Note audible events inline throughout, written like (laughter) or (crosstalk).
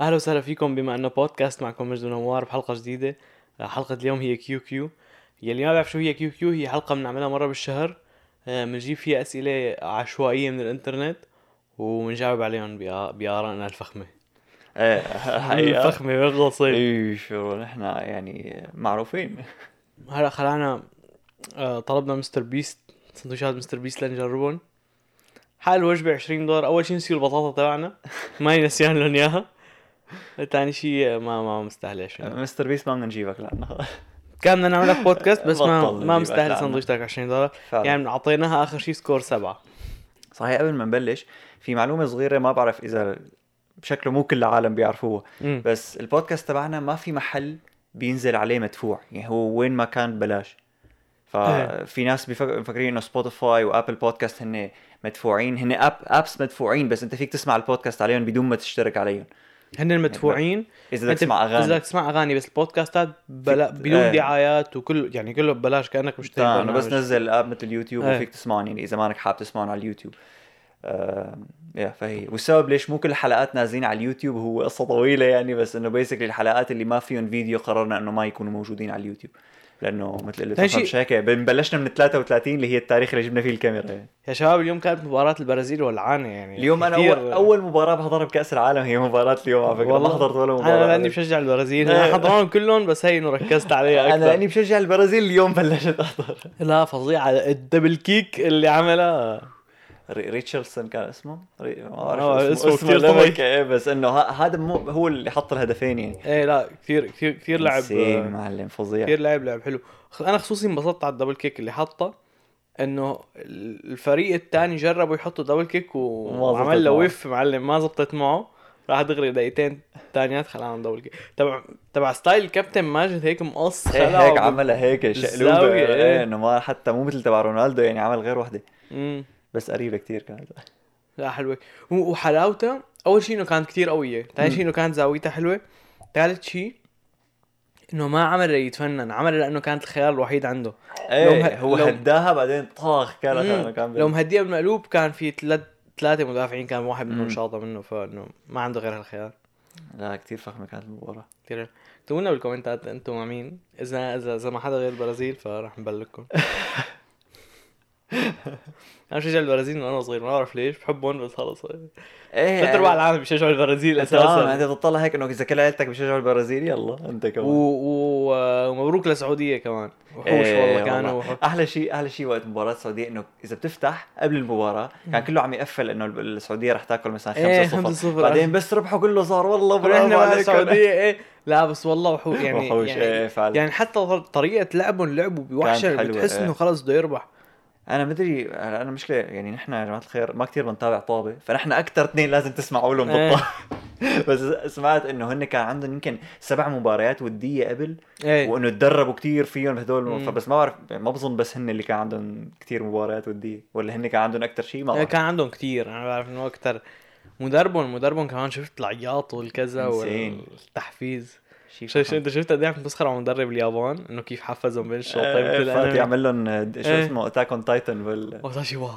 أهلا وسهلا فيكم بما أنه بودكاست معكم مجد ونوار بحلقة جديدة. حلقة اليوم هي Q Q يلي ما بيعرف شو هي Q Q هي حلقة بنعملها مرة بالشهر. آه، بنجيب فيها أسئلة عشوائية من الإنترنت وبنجاوب عليهم بارائنا الفخمه إيه حقيقة الفخمه (laughs) بالغصب إي شو نحن يعني معروفين. (laughs) هلا خلعنا آه، طلبنا مستر بيست. سندويشات مستر بيست لنجربهم هالوجبة 20 دولار. أول شيء نسيوا البطاطا تبعنا. (laughs) مانا نسيان لهم إياها. ثاني شيء ما ما مستاهله 20 دولار مستر بيست ما بدنا نجيب لك لعنة كان بدنا نعمل لك بودكاست بس ما ما مستاهل. سندويشتك 20 دولار. يعني أعطيناها آخر شيء score سبعة. صحيح قبل ما نبلش في معلومة صغيرة ما بعرف إذا بشكل مو كل العالم بيعرفوها. بس البودكاست تبعنا ما في محل بينزل عليه مدفوع. يعني هو وين ما كان ببلاش. إيه. ففي ناس بيفك- مفكرين إنه سبوتيفاي و Apple Podcast هن مدفوعين. هن app apps مدفوعين بس أنت فيك تسمع البودكاست عليهم بدون ما تشترك عليهم. هن المدفوعين إذا بدك تسمع إذا اغاني بدك تسمع أغاني بس البودكاستات بلا بدون إيه. دعايات وكل يعني كله ببلاش كأنك مشتري تمام إنه بس. نزل آب مثل اليوتيوب إيه. وفيك تسمعهم يعني إذا مانك حابب تسمعهم على اليوتيوب آه يا فهي والسبب ليش مو كل الحلقات نازلين على اليوتيوب هو قصة طويلة يعني بس إنه basically الحلقات اللي ما فيهم فيديو قررنا إنه ما يكونوا موجودين على اليوتيوب لأنه مثل اللي مش هيك بلشنا من 33 اللي هي التاريخ اللي جبنا فيه الكاميرا. يعني. يا شباب اليوم كانت مباراة البرازيل ولعانة يعني. اليوم أنا اول أول مباراة بحضرها بكأس العالم هي مباراة اليوم على فكرة. ما حضرت ولا مباراة. أنا لأني بشجع البرازيل. أنا (laughs) حضرهم كلهم بس هي إنه ركزت عليها أكثر. أنا لأني بشجع البرازيل اليوم بلشت أحضر. لا فظيعة الدبل كيك اللي عملها. ريتشاردسون كان اسمه؟ ري... ما آه، بعرف اسمه اسمه اسمه طويل. إيه بس إنه هذا مو هو اللي حط الهدفين يعني. إيه لا كثير كثير كثير لعب إنسان معلم فظيع. كثير لعب لعب حلو. أنا خصوصي انبسطت على ال double kick اللي حطه إنه الفريق الثاني جربوا يحطوا double kick وعمل له. ويف معلم ما زبطت معه. راح دغري دقيقتين ثانيات خلاهم double kick تبع تبع style كابتن ماجد هيك مقص هيك, هيك عملها هيك شقلوبة. بالزاوية، إيه. إيه. إنه ما حتى مو مثل تبع رونالدو يعني عمل غير وحدة. مم. بس قريبة كتير كانت. لا حلوة. و- وحلاوتها أول شيء إنه كانت كتير قوية. ثاني شيء إنه كانت زاويتها حلوة. ثالث شيء إنه ما عمل يتفنن عمل لأنه كانت الخيار الوحيد عنده. إيه مه- هو لو- هداها بعدين طاخ كان مم. كان لو مهديها بالمقلوب كان في ثلاث ثلاثة مدافعين كان واحد منهم مم. شاطة منه فإنه ما عنده غير هالخيار. لا كتير فخمة كانت المباراة. كثير اكتبوا لنا بالكومنتات أنتم مع مين؟ اذا اذا إذا ما حدا غير البرازيل فراح نبلغكم. (laughs) أنا بشجع البرازيل من وأنا صغير ما بعرف ليش بحبهم بس خلص إيه ثلاث ارباع العالم بيشجعوا البرازيل أساسا أنت بتطلع هيك إنه إذا كل عيلتك بيشجعوا البرازيل يلا أنت. كمان و... ومبروك للسعودية كمان وحوش إيه والله كانوا وحوش. أحلى شيء أحلى شيء وقت مباراة السعوديه إنه إذا بتفتح قبل المباراة كان كله عم يقفل إنه السعودية رح تاكل مثلا 5 إيه، 0 5-0. بعدين بس ربحوا كله صار والله برافو عليكم. السعودية إيه لا بس والله وحوش يعني وحوش يعني, إيه فعلا يعني حتى طريقة لعبهم لعبوا بوحشة بتحس إيه. إنه خلص بده يربح أنا مدري أنا مشكلة يعني نحن يا جماعة الخير ما كتير بنتابع طابة فنحن أكثر اثنين لازم تسمعوا لهم إيه. بالطابه (laughs) بس سمعت إنه هن كان عندهم يمكن سبع مباريات ودية قبل إيه وإنه تدربوا كتير فيهم هدول. فبس ما بعرف ما بظن بس هن اللي كان عندهم كتير مباريات ودية ولا هن كان عندهم أكثر شيء ما إيه، بعرف كان عندهم كتير أنا بعرف إنه أكثر مدربهم مدربهم كمان شفت العياط والكذا. والتحفيز شيء شو شو انت شفت قد إيه عم تسخر على مدرب اليابان؟ إنه كيف حفزهم بين الشوطين طيب مثل فات الانمي يعمل لهم شو إيه. اسمه اتاك اون تايتن بال (laughs) وتاشي وا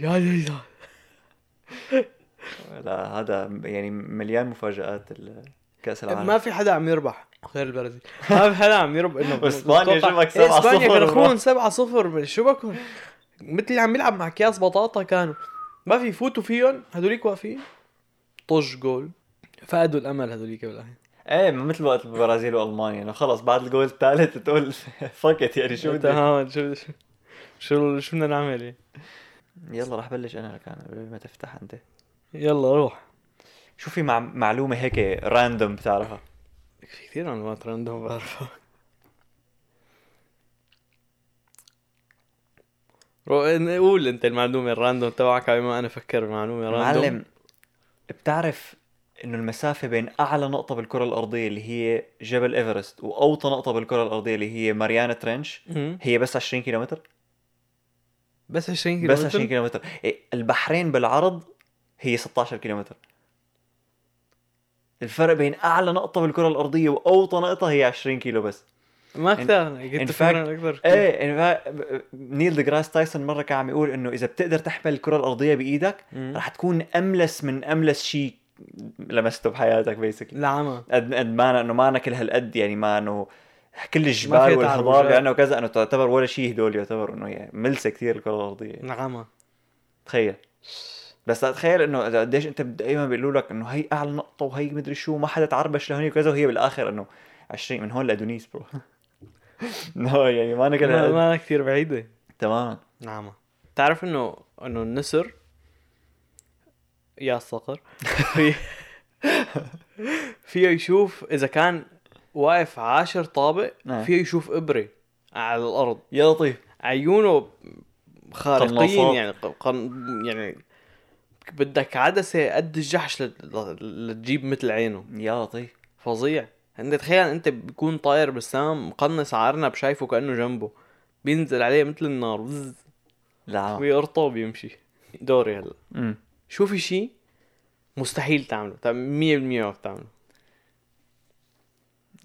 يا يا يا. (laughs) لا هذا يعني مليان مفاجآت ال- كأس العالم. ما في حدا عم يربح غير البرازيل. ما في حدا عم يربح إنه (laughs) بتوقع- شبك إيه، 7-0 إسبانيا كانوا. يخونون 7 0 شو بكون؟ مثل اللي عم يلعب مع اكياس بطاطا كانوا. ما في يفوتوا فيهم هذوليك واقفين. طج جول. فقدوا الأمل هذوليك بالاخير إيه مثل وقت البرازيل وألمانيا. إنه خلص بعد الجول الثالث تقول (laughs) فكت يعني شو بدي؟ تمام شو شو شو بدنا نعمل؟ يلا رح بلش أنا لك أنا قبل ما تفتح أنت. يلا روح. شو في مع... معلومة هيك random بتعرفها؟ في كثير معلومات random بعرفها. قول أنت المعلومة ال random تبعك قبل ما أنا أفكر بمعلومة random معلم بتعرف إنه المسافة بين أعلى نقطة بالكرة الأرضية اللي هي جبل إيفرست وأوطى نقطة بالكرة الأرضية اللي هي ماريانا trench. هي بس 20 كيلومتر؟ بس 20 كيلو بس 20 كيلومتر. إيه، البحرين بالعرض هي 16 كيلومتر. الفرق بين أعلى نقطة بالكرة الأرضية وأوطى نقطة هي 20 كيلو بس. ما إن قلت فعلا أكثر إيه نيل ديجراس تايسون مرة كان عم يقول إنه إذا بتقدر تحمل الكرة الأرضية بإيدك. رح تكون أملس من أملس شيء لمسته بحياتك basically العمى قد قد ما إنه ما أنا كل هالقد يعني ما أنه كل الجبال والهضاب تعرجات. يعني وكذا انه تعتبر ولا شيء هدول يعتبر إنه يعني ملسة كثير الكره الأرضية. العمى تخيل. بس تخيل إنه قديش أنت دائما بيقولوا لك إنه هي أعلى نقطة وهي مدري شو ما حدا تعربش لهونيك وكذا وهي بالآخر إنه 20 من هون لأدونيس برو نو (laughs) يعني ما أنا كل ما. ما كثير بعيدة. تماما نعم تعرف انه إنه النسر يا الصقر في فيه يشوف إذا كان واقف عاشر طابق نعم. فيه يشوف ابره على الأرض. يا لطيف. عيونه خارقين. يعني يعني بدك عدسة قد الجحش لت- لتجيب مثل عينه. يا لطيف. فظيع. انت تخيل انت بيكون طاير بالسماء مقنص على ارنب شايفه كأنه جنبه. بينزل عليه مثل النار. لا. ويقرطه وبيمشي. دوري هلا. امم شو في شيء مستحيل تعمله. طب 100% ما بتعمله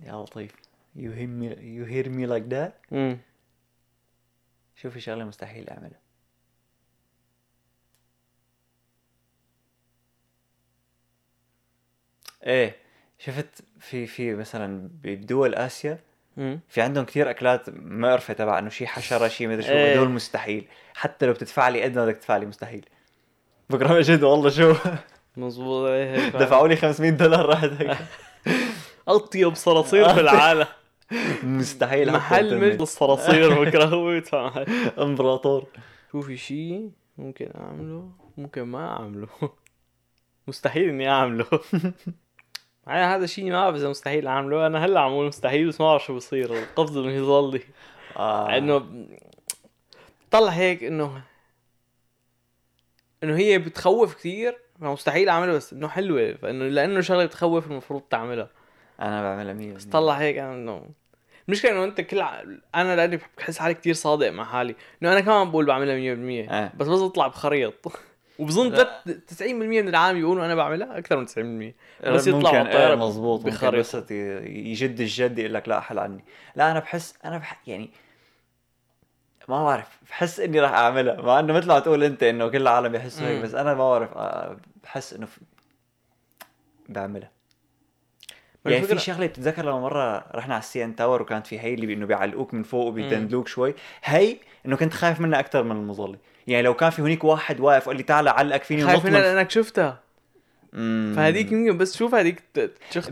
يا لطيف you hear me you hear me like that. امم شوف في شغلة مستحيل أعملها. إيه شفت في في مثلا بدول آسيا في عندهم كثير أكلات مقرفه تبع إنه شيء حشرة شيء مدري شو إيه. هدول مستحيل. حتى لو بتدفع لي قد ما بدك تدفع لي مستحيل. بكره جد والله شو. مظبوط إيه دفعوا لي 500 دولار رحت هيك. أطيب صراصير في العالم. (laughs) مستحيل محل. ملك الصراصير بكرة هو يدفع إمبراطور. شو في شيء ممكن أعمله ممكن ما أعمله. (laughs) مستحيل إني أعمله. معي (laughs) هذا شيء ما بعرف إذا مستحيل أعمله. أنا هلأ عم أقول مستحيل بس ما بعرف شو بصير. القفز المظلي آه. إنه طلع هيك إنه إنه هي بتخوف كثير مستحيل اعملها بس إنه حلوة فإنه لأنه شغلة بتخوف المفروض تعملها أنا بعملها 100 بس طلع هيك أنا إنه المشكلة إنه أنت كل ع... أنا لأني بحس حالي كثير صادق مع حالي إنه أنا كمان بقول بعملها 100% آه. بس بس بطلع بخريط (laughs) وبظن لا. تلت- 90% من العالم بيقولوا أنا بعملها أكثر من 90% بس يطلع مظبوط ممكن بخريطة. بس يجد الجد يقول لك لا احل عني لا أنا بحس أنا بح يعني ما بعرف بحس إني راح أعملها. مع إنه مثل ما تقول أنت إنه كل العالم بيحسوا هيك. بس أنا ما بعرف آه، بحس إنه ف... بعملها. يعني في شغلة بتتذكر لما مرة رحنا على ال CN Tower وكانت في هي اللي انه بيعلقوك من فوق وبيدندلوك شوي. هي إنه كنت خايف منها أكثر من المظلة. يعني لو كان في هنيك واحد واقف قال لي تعال علقك فيني خايف منها من لأنك شفتها. فهذيك يمكن بس شوف هذيك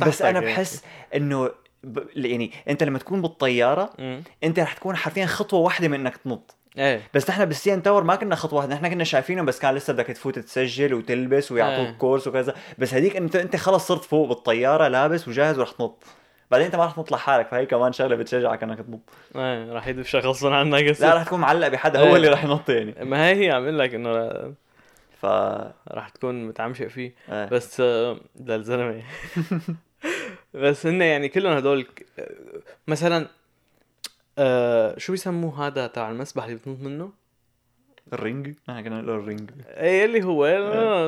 بس أنا تحتك بحس إنه. يعني انت لما تكون بالطيارة يعني. انت رح تكون حرفيا خطوة واحدة من انك تنط إيه بس نحن بالسي ان تاور ما كنا خطوة واحدة نحن كنا شايفينهم بس كان لسه بدك تفوت تسجل وتلبس ويعطوك آه. كورس وكذا بس هذيك انت انت خلص صرت فوق بالطيارة لابس وجاهز ورح تنط بعدين انت ما رح تنط لحالك فهي كمان شغلة بتشجعك إنك تنط إيه راح يدفش غصبا عنك هسه. لا رح تكون معلق بحدا هو إيه. اللي رح ينط يعني ما هي هي عم لك إنه ف راح تكون متعمشق فيه آه. بس آه، للزلمة (laughs) بس هن يعني كلهم هدول مثلا آه شو بيسموه هذا تبع المسبح اللي بتنط منه؟ الرينج؟ نحن كنا نقول الرينج. إيه اللي هو آه،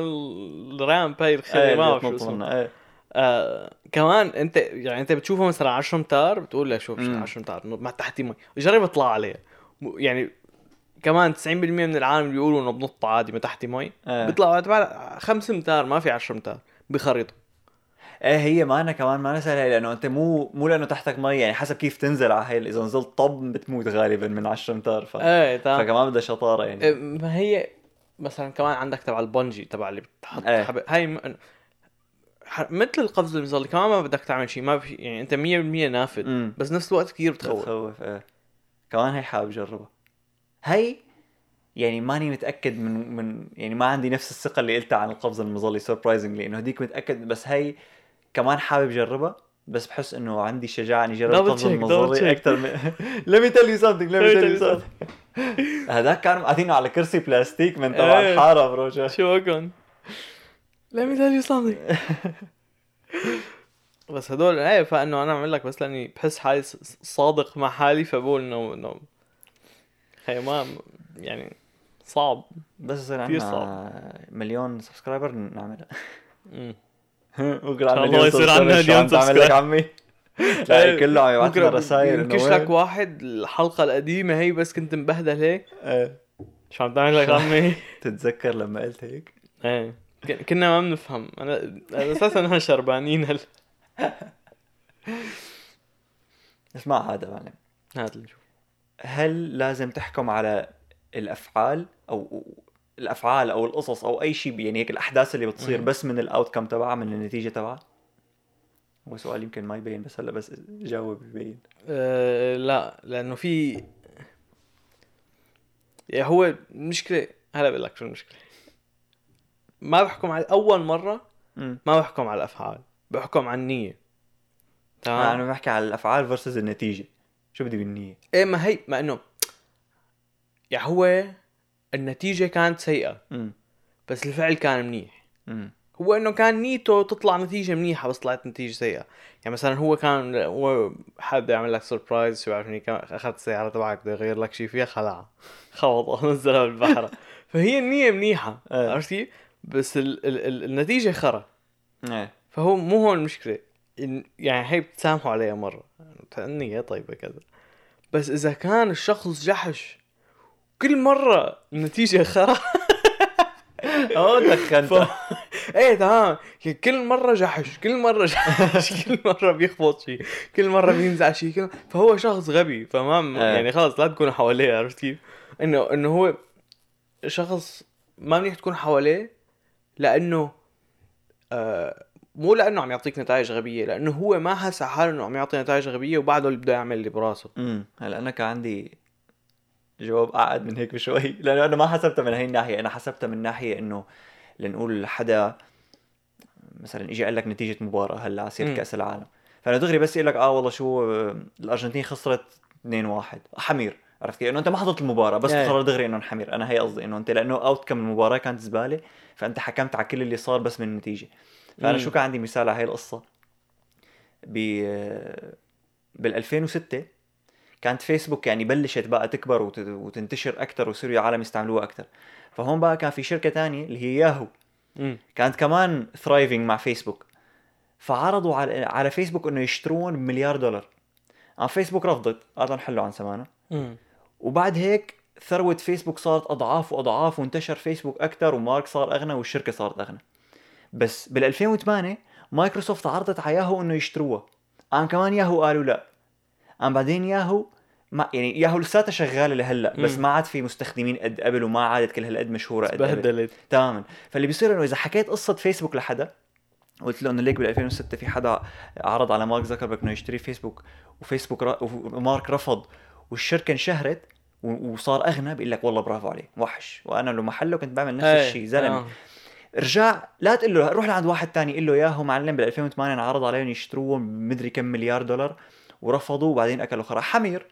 ال ramp هاي الخير إيه ما بعرف شو اسمه. إيه. آه كمان أنت يعني أنت بتشوفه مثلا 10 أمتار بتقول لك شوف مم. 10 أمتار ما تحتي مي جرب اطلع عليها م- يعني كمان 90% من العالم بيقولوا إنه بنط عادي ما تحتي مي إيه. بيطلعوا تبع 5 أمتار ما في 10 أمتار. بخريطة. إيه هي ما أنا كمان ما سهلة لأنه أنت مو مو لأنه تحتك مي يعني حسب كيف تنزل على هي إذا نزلت طب بتموت غالبا من 10 امتار ف... إيه تمام. فكمان بدها شطارة يعني. إيه، ما هي مثلا كمان عندك تبع البنجي تبع اللي بتحط إيه. حب... هاي م... مثل القفز المظلي كمان ما بدك تعمل شيء ما في يعني أنت 100% نافذ بس نفس الوقت كثير بتخوف. بتخوف إيه. كمان هي حابب أجربها. هي يعني ماني متأكد من من يعني ما عندي نفس الثقة اللي قلتها عن القفز المظلي surprisingly إنه هديك متأكد بس هي كمان حابب أجربها بس بحس إنه عندي شجاعة إني أجرب المظلي check. أكثر من (laughs) let me tell you something let me tell you something. (laughs) هذاك كان قاعدينه على كرسي بلاستيك من تبع إيه. الحارة bro شو اكون let me tell you something. (laughs) بس هدول إيه فإنه أنا عم لك بس لأني بحس حالي صادق مع حالي فبقول انه إنه خي ما يعني صعب. بس يصير عندنا مليون subscriber نعملها. الله مليون يصير عم مليون تعمل لك subscribe. عمي تلاقي كله عم يبعث لنا رسائل انه لك واحد الحلقة القديمة هي بس كنت مبهدل هيك. إيه. شو عم تعمل لك عمي (laughs) تتذكر لما قلت هيك؟ إيه. كنا ما بنفهم. أنا أساسا نحن شربانين هلا. (laughs) اسمع هذا معلم. اللي نشوف هل لازم تحكم على الأفعال أو الأفعال أو القصص أو أي شيء يعني هيك الأحداث اللي بتصير. بس من الاوت كم تبعها من النتيجة تبعها؟ هو سؤال يمكن ما يبين بس هلا بس جاوب يبين. أه لا لأنه في يعني هو المشكلة هلا بقول لك شو المشكلة. ما بحكم على أول مرة ما بحكم على الأفعال بحكم على النية. تمام؟ أنا بحكي على الأفعال فيرسز النتيجة. شو بدي بالنيه إيه ما هي ما إنه يعني هو النتيجة كانت سيئة. امم بس الفعل كان منيح. امم هو إنه كان نيته تطلع نتيجة منيحة بس طلعت نتيجة سيئة. يعني مثلا هو كان هو حابب يعمل لك سربرايز شو كان اخذ السيارة تبعك بده يغير لك شيء فيها خلعها خبطها (laughs) نزلها بالبحر فهي النية منيحة إيه. عرفت كيف؟ بس ال ال ال النتيجة خرا. إيه. فهو مو هون المشكلة يعني هي بتسامحوا عليها مرة. النيه طيبة كذا. بس إذا كان الشخص جحش كل مرة النتيجة خرا. (laughs) آه دخنت. ف... إيه تمام. يعني كل مرة جحش كل مرة جحش كل مرة بيخبط شيء كل مرة بينزع شيء كل... فهو شخص غبي فما إيه. يعني خلص لا تكونوا حواليه عرفت كيف؟ انه إنه هو شخص ما منيح تكون حواليه لأنه آه مو لأنه عم يعطيك نتائج غبية لأنه هو ما حس حاله إنه عم يعطي نتائج غبية وبعده اللي بده يعمل اللي براسه. امم هلا أنا كان عندي جواب اعقد من هيك بشوي (laughs) لأنه أنا ما حسبتها من هي الناحية أنا حسبتها من ناحية إنه لنقول حدا مثلا اجى قال لك نتيجة مباراة هلأ مم. كأس العالم فأنا دغري بس يقول لك آه والله شو الأرجنتين خسرت 2-1 حمير عرفت كيف؟ إنه أنت ما حضرت المباراة بس إيه. تقرر دغري إنه انحمر أنا هي قصدي إنه أنت لأنه outcome المباراة كانت زبالة فأنت حكمت على كل اللي صار بس من النتيجة فأنا مم. شو كان عندي مثال على هي القصة ب بال 2006 كانت فيسبوك يعني بلشت بقى تكبر وت- وتنتشر أكثر ويصيروا العالم يستعملوها أكثر فهون بقى كان في شركة تانية اللي هي ياهو. كانت كمان thriving مع فيسبوك. فعرضوا على على فيسبوك إنه يشتروهم بمليار دولار. عن فيسبوك رفضت. قالوا حلوا عن سمانا وبعد هيك ثروة فيسبوك صارت أضعاف وأضعاف وانتشر فيسبوك أكثر ومارك صار أغنى والشركة صارت أغنى. بس بال 2008 مايكروسوفت عرضت على ياهو إنه يشتروها. قام كمان ياهو قالوا لا. قام بعدين ياهو ما يعني ياهو لساتها شغالة لهلأ بس. ما عاد في مستخدمين قد قبل وما عادت كل هالقد مشهورة قد قبل. تماما. فاللي بيصير إنه إذا حكيت قصة فيسبوك لحدا قلت له إنه ليك بال 2006 في حدا عرض على مارك زكربرج إنه يشتري فيسبوك وفيسبوك ر... ومارك رفض والشركة انشهرت و- وصار أغنى بيقول لك والله برافو عليه وحش. وأنا لو محله كنت بعمل نفس إيه، الشيء زلمة. آه. رجع لا تقول له روح لعند واحد تاني قل له ياهو معلم بال 2008 انعرض عليهم يشتروه بمدري كم مليار دولار ورفضوا وبعدين أكلوا خرا. حمير.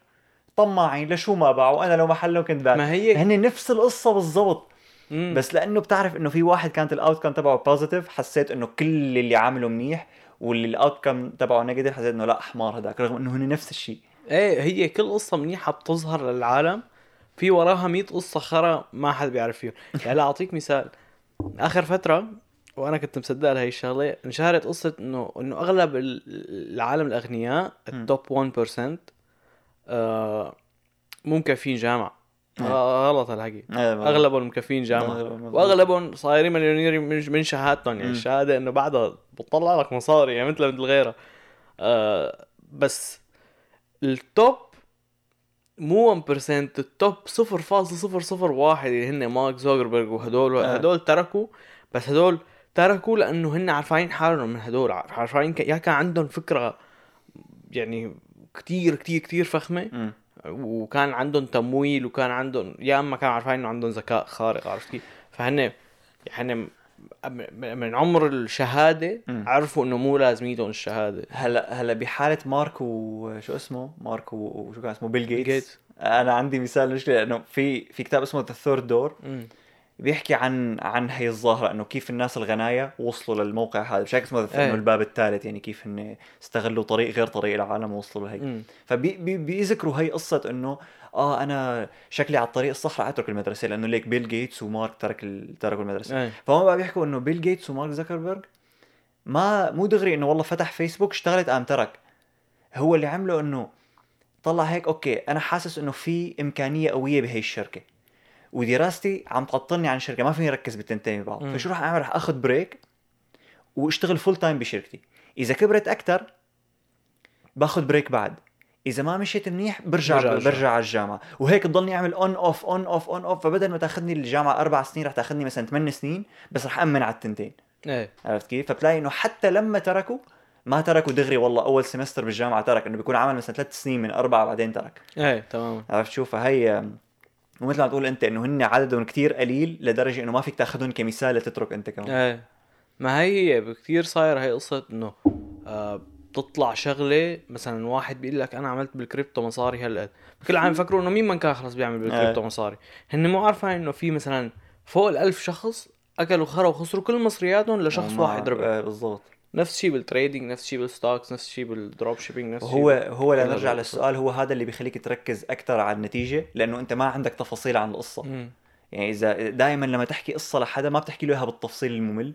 طماعين لشو ما باعوا أنا لو محله كنت باع ما هي هن نفس القصة بالضبط. بس لأنه بتعرف إنه في واحد كانت ال outcome تبعه positive حسيت إنه كل اللي عامله منيح واللي ال outcome تبعه negative حسيت إنه لا حمار هذاك رغم إنه هن نفس الشيء. إيه هي كل قصة منيحة بتظهر للعالم. في وراها 100 قصة خرا ما حد بيعرف فيهم. يعني لا أعطيك مثال. آخر فترة وأنا كنت مصدق لهي الشغلة انشهرت قصة انه إنه أغلب ال- العالم الأغنياء ال top 1% آه مو مكفين جامعة. مم. آه غلط هالحكي. أغلب أغلبهم مكفين جامعة. مظبوط. وأغلبهم صايرين مليونير من شهادتهم. يعني. الشهاده إنه بعدها بتطلع لك مصاري يعني مثل مثل غيرها آه بس ال top مو 1% ال top 0.001 اللي هن مارك زوكربيرج وهدول آه. هدول تركوا بس هدول تركوا لأنه هن عارفين حالهم من هدول. عارفين يا كان عندهم فكرة يعني كتير كتير كتير فخمة مم. وكان عندهم تمويل وكان عندهم يا أما كانوا عارفين إنه عندهم ذكاء خارق عرفت كيف؟ فهن يعني م- من عمر الشهادة مم. عرفوا إنه مو لازميتهم الشهادة هلا هلا بحالة مارك وشو اسمه مارك وشو كان اسمه بيل جيتس, جيتس. أنا عندي مثال مشكلة لأنه في في كتاب اسمه The Third Door. بيحكي عن عن هي الظاهرة إنه كيف الناس الغنايا وصلوا للموقع هذا. مش هيك اسمه The- إيه. انه الباب الثالث يعني كيف هن استغلوا طريق غير طريق العالم ووصلوا لهي. فبيذكروا هي قصة إنه آه أنا شكلي على الطريق الصح رح أترك المدرسة لأنه ليك بيل جيتس ومارك ترك ال... تركوا المدرسة. إيه. فهم بقى بيحكوا إنه بيل جيتس ومارك زكربرج ما مو دغري إنه والله فتح فيسبوك اشتغلت قام ترك. هو اللي عمله إنه طلع هيك okay أنا حاسس إنه في إمكانية قوية بهي الشركة. ودراستي عم تعطلني عن الشركة ما فيني اركز بالتنتين ببعض. فشو رح أعمل؟ رح أخذ break وأشتغل full time بشركتي. إذا كبرت أكثر باخذ break بعد. إذا ما مشيت منيح برجع برجع. برجع على الجامعة. وهيك تضلني أعمل on off on off on off فبدل ما تأخذني الجامعة أربع سنين رح تأخذني مثلا ثمان سنين بس رح امن على التنتين. إيه. عرفت كيف؟ فبتلاقي إنه حتى لما تركوا ما تركوا دغري والله أول semester بالجامعة ترك إنه بيكون عمل مثلا ثلاث سنين من أربعة بعدين ترك. إيه تماما. عرفت شو؟ فهي ومثل ما تقول أنت إنه هن عددهم كتير قليل لدرجة إنه ما فيك تأخذهم كمثال لتترك أنت كمان. إيه. ما هي كثير صاير هي قصة إنه آه بتطلع شغلة مثلا واحد بيقول لك أنا عملت بالكريبتو مصاري هالقد كل العالم يفكروا إنه مين ما كان خلص بيعمل بالكريبتو إيه. مصاري؟ هن مو عارفين إنه في مثلا فوق الألف شخص أكلوا خرا وخسروا كل مصرياتهم لشخص واحد ربح. آه، بالضبط. نفس الشيء بال trading نفس الشيء بال stocks نفس الشيء بال dropshipping نفس الشيء هو كل لنرجع. للسؤال هو هذا اللي بيخليك تركز أكثر على النتيجة؟ لأنه أنت ما عندك تفاصيل عن القصة. مم. يعني إذا دائما لما تحكي قصة لحدا ما بتحكي له اياها بالتفصيل الممل.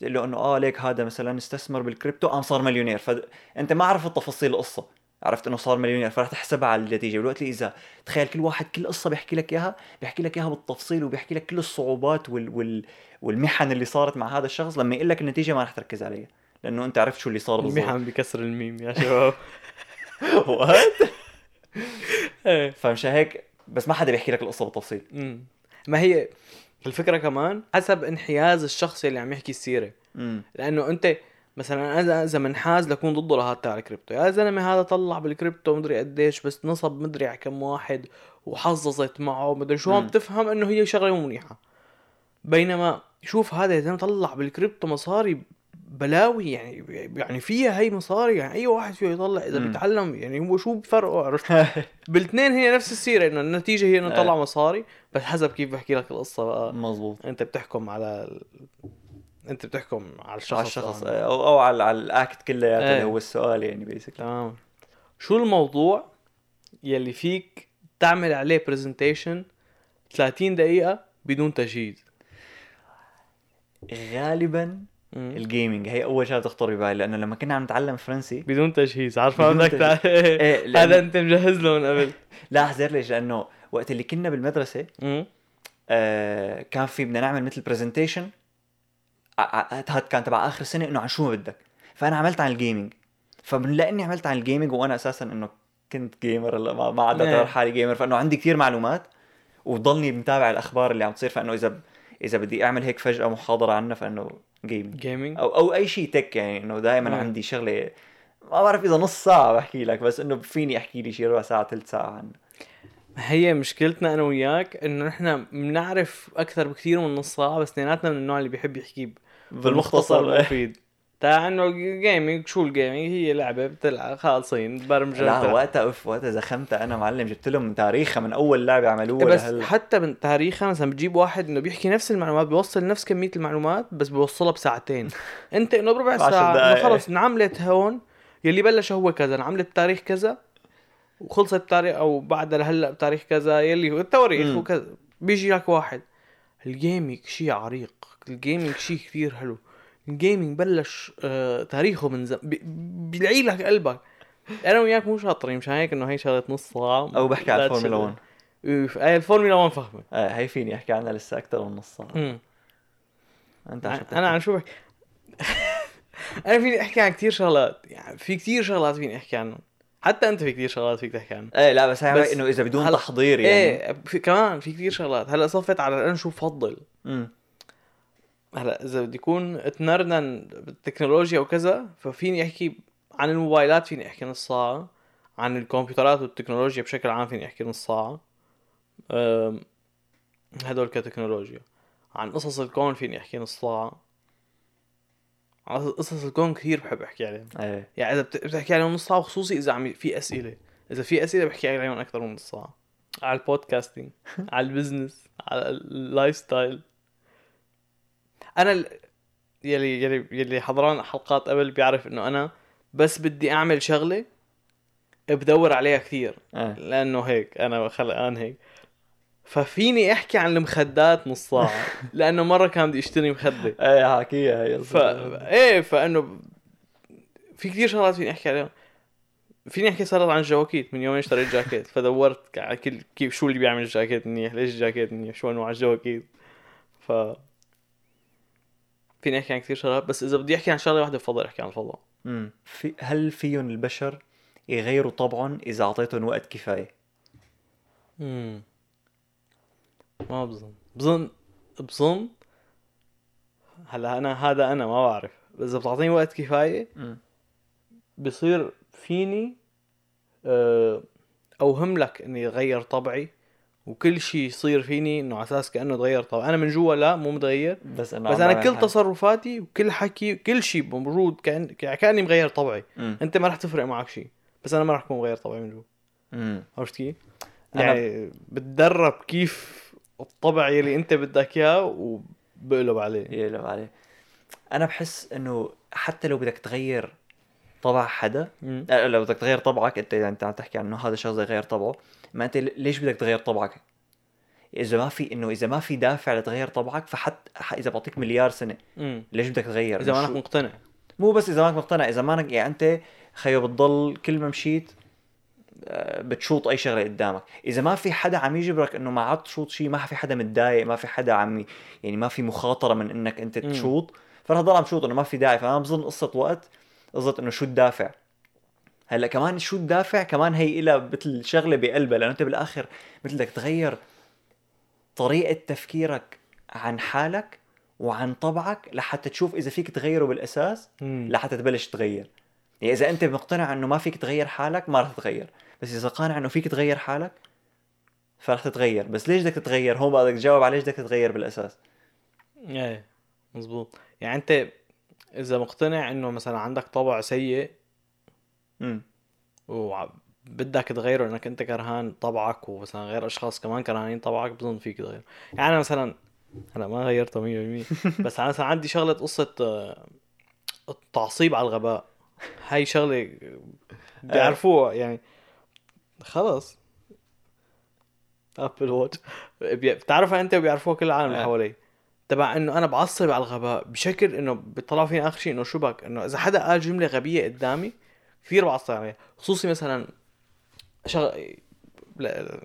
تقول له إنه آه ليك هذا مثلا استثمر بالكريبتو قام صار مليونير. فانت ما عرفت تفاصيل القصة. عرفت إنه صار مليونير فرح تحسبها على النتيجة. بالوقت اللي إذا تخيل كل واحد كل قصة بيحكي لك إياها بيحكي لك إياها بالتفصيل وبيحكي لك كل الصعوبات وال... وال... والمحن اللي صارت مع هذا الشخص لما يقول لك النتيجة ما رح تركز عليها. لأنه أنت عرفت شو اللي صار بالضبط. المحن بكسر الميم يا شباب. (laughs) وقت إيه. فمشان هيك؟ بس ما حدا بيحكي لك القصة بالتفصيل. مم. ما هي الفكرة كمان حسب انحياز الشخص اللي عم يحكي السيرة. امم لأنه أنت مثلا أنا إذا منحاز لكون ضده لهذا تاع الكريبتو. يا زلمة هذا طلع بالكريبتو مدري قديش بس نصب مدري على كم واحد وحظظت معه. مدري شو مم. هم بتفهم إنه هي شغلة مو منيحة. بينما شوف هذا يا زلمه طلع بالكريبتو مصاري بلاوي يعني يعني فيها هي مصاري يعني أي واحد فيه يطلع إذا مم. بيتعلم يعني هو شو بفرقه عرفت (laughs) بالاثنين هي نفس السيرة إنه النتيجة هي إنه. طلع مصاري بس حسب كيف بحكي لك القصة بقى مزبوط أنت بتحكم على ال... أنت بتحكم على الشخص على الشخص آه. أو أو على على ال act كلياته إيه. اللي هو السؤال يعني basically تمام شو الموضوع يلي فيك تعمل عليه presentation 30 دقيقة بدون تجهيز غالبا ال gaming هي أول شغلة تخطر ببالي لأنه لما كنا عم نتعلم فرنسي (laughs) بدون تجهيز عارف ما بدون بدك تع- إيه، (laughs) هذا أنت مجهز له من قبل. (laughs) لا احذر ليش؟ لأنه وقت اللي كنا بالمدرسة. آه كان في بدنا نعمل مثل presentation هاد كان تبع آخر سنة إنه عن شو ما بدك. فأنا عملت عن ال gaming فلاني عملت عن ال gaming وأنا أساسا إنه كنت gamer هلا ما عاد إيه. اعتبر حالي gamer فإنه عندي كثير معلومات وضلني متابع الأخبار اللي عم تصير. فإنه إذا إذا بدي أعمل هيك فجأة محاضرة عنها فإنه gaming gaming أو أو أي شيء tech يعني إنه دائما مم. عندي شغلة. ما بعرف إذا نص ساعة بحكي لك بس إنه فيني أحكي لي شي ربع ساعة ثلث ساعة عنه. هي مشكلتنا أنا وياك إنه نحن بنعرف أكثر بكثير من نص ساعة بس اثنيناتنا من النوع اللي بيحب يحكي بالمختصر. المفيد (laughs) تاع انه gaming شو ال gaming هي لعبة بتلعب خالصين برمجة لا. وقتها أوف وقتها زخمتها أنا معلم جبت لهم تاريخها من أول لعبة عملوها بس لهلا حتى من تاريخها مثلا بتجيب واحد إنه بيحكي نفس المعلومات بيوصل نفس كمية المعلومات بس بيوصلها بساعتين (laughs) أنت إنه بربع ساعة. خلص انعملت هون يلي بلش هو كذا انعملت بتاريخ كذا وخلصت بتاريخ أو بعدها لهلأ بتاريخ كذا يلي هو التواريخ. وكذا بيجي لك واحد ال gaming شيء عريق ال gaming شيء كثير حلو ال gaming بلش آه تاريخه من زمان بي- بيلعي لك قلبك. أنا وياك مو شاطرين مشان هيك إنه هي شغلة نص ساعه أو بحكي على لا الفورمولا تشغل. 1 أوف هاي الفورمولا 1 فهمه آه هي فيني أحكي عنها لسه أكثر من نص ساعه أنت عشان أنا عن شو بحكي؟ أنا فيني أحكي عن كثير شغلات يعني في كثير شغلات فيني أحكي عنهم. حتى أنت في كثير شغلات فيك تحكي عنها إيه لا بس هي بس إنه إذا بدون تحضير يعني. إيه في كمان في كثير شغلات. هلأ صفت على أنا شو بفضل. امم هلا إذا بدي يكون اتنرنن بالتكنولوجيا وكذا ففيني أحكي عن الموبايلات فيني أحكي نص ساعة. عن الكمبيوترات والتكنولوجيا بشكل عام فيني أحكي نص ساعة. أم، هدول كتكنولوجيا. عن قصص الكون فيني أحكي نص ساعة. عن قصص الكون كثير بحب أحكي عليهم. إيه. يعني إذا بت- بتحكي عليهم نص ساعة وخصوصي إذا عم في أسئلة. إذا في أسئلة بحكي عليهم أكثر من نص ساعة. على ال podcasting (laughs) على ال business على ال lifestyle أنا ال... يلي يلي يلي حضران حلقات قبل بيعرف إنه أنا بس بدي أعمل شغلة بدور عليها كثير. إيه لأنه هيك أنا خلقان هيك. ففيني أحكي عن المخدات نص ساعة (laughs) لأنه مرة كان بدي أشتري مخدة. إيه حاكيها هي ف إيه فإنه في كثير شغلات فيني أحكي عليهم. فيني أحكي صارت عن الجواكيت من يومين اشتريت جاكيت فدورت على كل كيف شو اللي بيعمل الجاكيت منيح ليش الجاكيت منيح شو انواع الجواكيت. ف فيني احكي عن كثير شغلات بس إذا بدي أحكي عن شغلة واحدة بفضل أحكي عن الفضاء. امم في هل فيهم البشر يغيروا طبعهم إذا أعطيتهم وقت كفاية؟ امم ما بظن. بظن بظن هلا أنا هذا أنا ما بعرف. إذا بتعطيني وقت كفاية امم بصير فيني آه، أوهم لك إني أغير طبعي. وكل شيء يصير فيني إنه على أساس كأنه تغير طبعي أنا من جوا لا مو متغير. بس إنه بس أنا كل. تصرفاتي وكل حكي كل شيء موجود كان كأني مغير طبعي. امم أنت ما رح تفرق معك شيء بس أنا ما رح أكون مغير طبعي من جوا. عرفت كيف؟ أنا- يعني بتدرب كيف الطبع يلي أنت بدك إياه وبقلب عليه. يقلب عليه. أنا بحس إنه حتى لو بدك تغير طبع حدا. مم. لا لو بدك تغير طبعك أنت يعني أنت عم تحكي عنه هذا شخص بده يغير طبعه. ما أنت ليش بدك تغير طبعك؟ إذا ما في إنه إذا ما في دافع لتغير طبعك فحتى إذا بعطيك مليار سنة مم. ليش بدك تغير؟ إذا إنه ما شو- انك مقتنع. مو بس إذا مانك مقتنع إذا مانك يعني أنت خيو بتضل كل ما مشيت آه، بتشوط أي شغلة قدامك. إذا ما في حدا عم يجبرك إنه ما عاد تشوط شيء ما في حدا متضايق ما في حدا عم يعني ما في مخاطرة من إنك أنت. تشوط فرح تضل عم تشوط إنه ما في داعي فأنا بظن قصة وقت قصه إنه شو الدافع؟ هلأ كمان شو الدافع؟ كمان هي إلها مثل شغلة بقلبها لأنه أنت بالآخر مثل بدك تغير طريقة تفكيرك عن حالك وعن طبعك لحتى تشوف إذا فيك تغيره بالأساس. لحتى تبلش تغير. يعني إذا أنت مقتنع إنه ما فيك تغير حالك ما رح تتغير. بس إذا قانع إنه فيك تغير حالك فرح تتغير. بس ليش بدك تتغير؟ هون بدك تجاوب على ليش بدك تتغير بالأساس. إيه مزبوط. يعني أنت إذا مقتنع إنه مثلا عندك طبع سيء امم وبدك تغيره إنك أنت كرهان طبعك ومثلا غير أشخاص كمان كرهانين طبعك بظن فيك تغير. يعني أنا مثلا أنا ما غيرته 100% (laughs) بس أنا مثلا عندي شغلة قصة آه، التعصيب على الغباء. هاي شغلة بيعرفوها يعني. خلص ابل واتش بتعرفها أنت وبيعرفوها كل العالم اللي آه. تبع إنه أنا بعصب على الغباء بشكل إنه بيطلعوا فيني آخر شيء إنه شو بك؟ إنه إذا حدا قال جملة غبية قدامي كثير بعصب عليها خصوصي مثلا شغ... لا